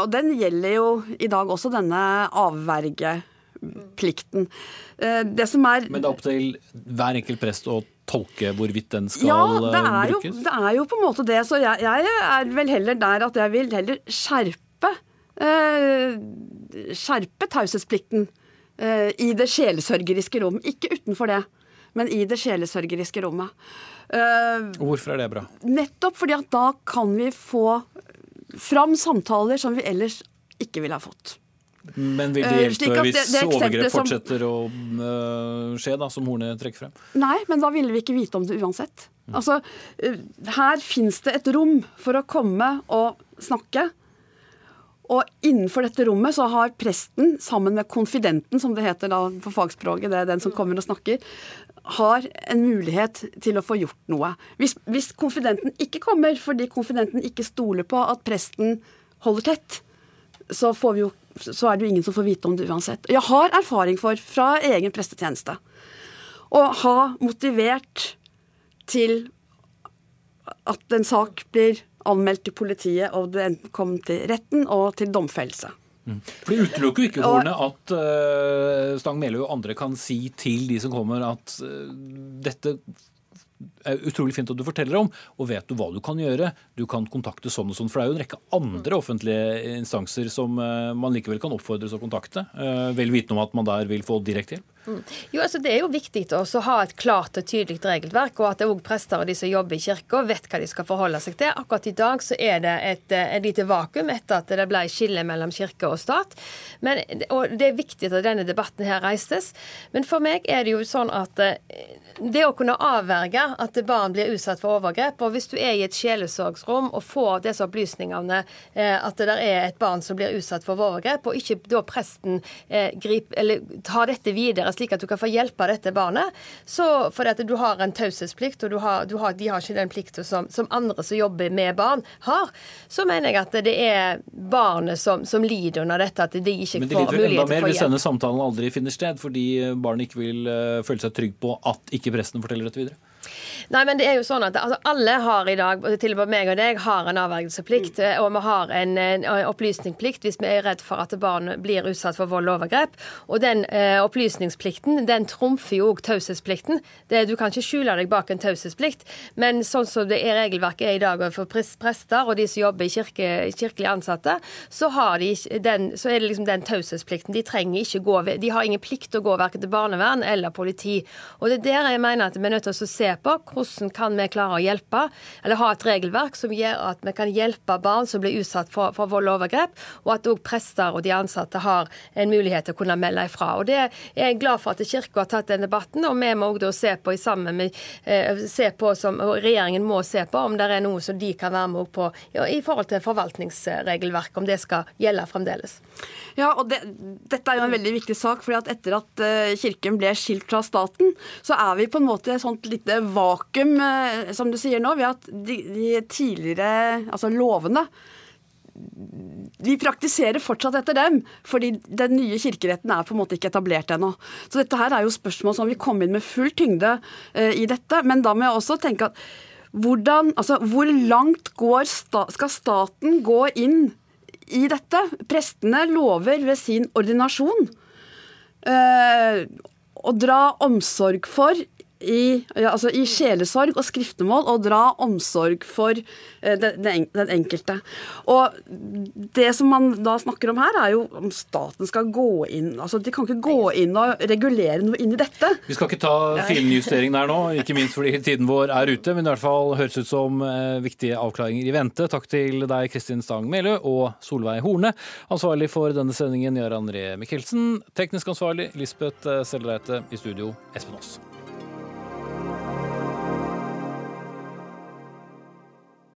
Speaker 15: Og den gjelder jo i dag også, denne avverge plikten. Eh, det som er
Speaker 2: Men det er opp til hver enkelt prest å tolke hvorvidt den skal
Speaker 15: ja,
Speaker 2: det
Speaker 15: er jo, det er jo på en måte det. Så jeg, jeg er vel heller der at jeg vil heller skjerpe eh, skjerpe taushetsplikten eh, i det sjelesørgeriske rom. Ikke utenfor det, men i det sjelesørgeriske rommet.
Speaker 2: Eh, Hvorfor er det bra?
Speaker 15: Nettopp fordi at da kan vi få fram samtaler som vi ellers ikke ville ha fått.
Speaker 2: Men vil det eh, hjelpe hvis det, det overgrep fortsetter å uh, skje, da, som Horne trekker frem?
Speaker 15: Nei, men da ville vi ikke vite om det uansett. Mm. Altså, uh, Her fins det et rom for å komme og snakke. Og innenfor dette rommet så har presten, sammen med konfidenten, som det heter da på fagspråket, det er den som kommer og snakker, har en mulighet til å få gjort noe. Hvis, hvis konfidenten ikke kommer fordi konfidenten ikke stoler på at presten holder tett, så får vi jo så er det jo ingen som får vite om det uansett. Jeg har erfaring for, fra egen prestetjeneste, å ha motivert til at en sak blir anmeldt til politiet, og den kom til retten og til domfellelse.
Speaker 2: Mm. For Det utelukker jo ikke ordene at uh, Stang Meløy og andre kan si til de som kommer at uh, dette utrolig fint at du forteller om, og vet du hva du kan gjøre. Du kan kontakte sånn og sånn. For det er jo en rekke andre offentlige instanser som eh, man likevel kan oppfordres å kontakte, eh, vel vitende om at man der vil få direkte hjelp.
Speaker 14: Mm. Jo, altså Det er jo viktig å ha et klart og tydelig regelverk, og at det òg prester og de som jobber i kirka, vet hva de skal forholde seg til. Akkurat i dag så er det et, eh, et lite vakuum etter at det ble skille mellom kirke og stat. Men, og Det er viktig at denne debatten her reistes. Men for meg er det jo sånn at det å kunne avverge at barn blir utsatt for overgrep, og hvis du er i et sjelesorgsrom og får disse opplysningene eh, at det der er et barn som blir utsatt for overgrep, og ikke da presten griper, grip, eller tar dette videre slik at du kan få hjelpe dette barnet, så fordi at du har en taushetsplikt, og du har, du har, de har ikke den plikten som, som, andre som jobber med barn, har, så mener jeg at det er barnet som, som lider under dette, at de ikke får mulighet til å få hjelp. Men det lider enda mer
Speaker 2: hvis denne samtalen aldri finner sted, fordi barnet ikke vil uh, føle seg trygg på at ikke presten forteller dette videre?
Speaker 14: Nei, men det er jo sånn at altså, Alle har i dag, til og med meg og deg, har en avvergelsesplikt. Mm. Og vi har en, en opplysningsplikt hvis vi er redd for at barn blir utsatt for vold og overgrep. Og den eh, opplysningsplikten den trumfer jo òg taushetsplikten. Du kan ikke skjule deg bak en taushetsplikt, men sånn som det er regelverket er i dag for prester og de som jobber i kirke, kirkelige ansatte, så, de den, så, er det liksom den taushetsplikten. De trenger ikke gå, de har ingen plikt til å gå verken til barnevern eller politi. Og det er der jeg mener at vi er nødt til å se på hvordan kan vi klare å hjelpe, eller ha et regelverk som gjør at vi kan hjelpe barn som blir utsatt for, for vold og overgrep, og at òg prester og de ansatte har en mulighet til å kunne melde ifra. Og det er jeg glad for at Kirka har tatt den debatten, og vi må òg se på sammen med, eh, se på som, regjeringen må se på om det er noe som de kan være med på i forhold til forvaltningsregelverket, om det skal gjelde fremdeles.
Speaker 15: Ja, og det, Dette er jo en veldig viktig sak. fordi at Etter at uh, Kirken ble skilt fra staten, så er vi på en måte et sånt lite vakuum, uh, som du sier nå, ved at de, de tidligere altså lovene vi praktiserer fortsatt etter dem, fordi den nye kirkeretten er på en måte ikke etablert ennå. Så dette her er jo spørsmål som vil komme inn med full tyngde eh, i dette. Men da må jeg også tenke at hvordan, altså, hvor langt sta, skal staten gå inn i dette? Prestene lover ved sin ordinasjon eh, å dra omsorg for i, ja, altså i sjelesorg og skriftemål og dra omsorg for eh, den, den, enkelte. Og Det som man da snakker om her, er jo om staten skal gå inn altså De kan ikke gå inn og regulere noe inn i dette.
Speaker 2: Vi skal ikke ta finjustering der nå, ikke minst fordi tiden vår er ute. Men i hvert fall høres ut som eh, viktige avklaringer i vente. Takk til deg, Kristin Stang Melø og Solveig Horne. Ansvarlig for denne sendingen, Jarand Ree Mikkelsen. Teknisk ansvarlig, Lisbeth Sellereite. I studio, Espen Aas.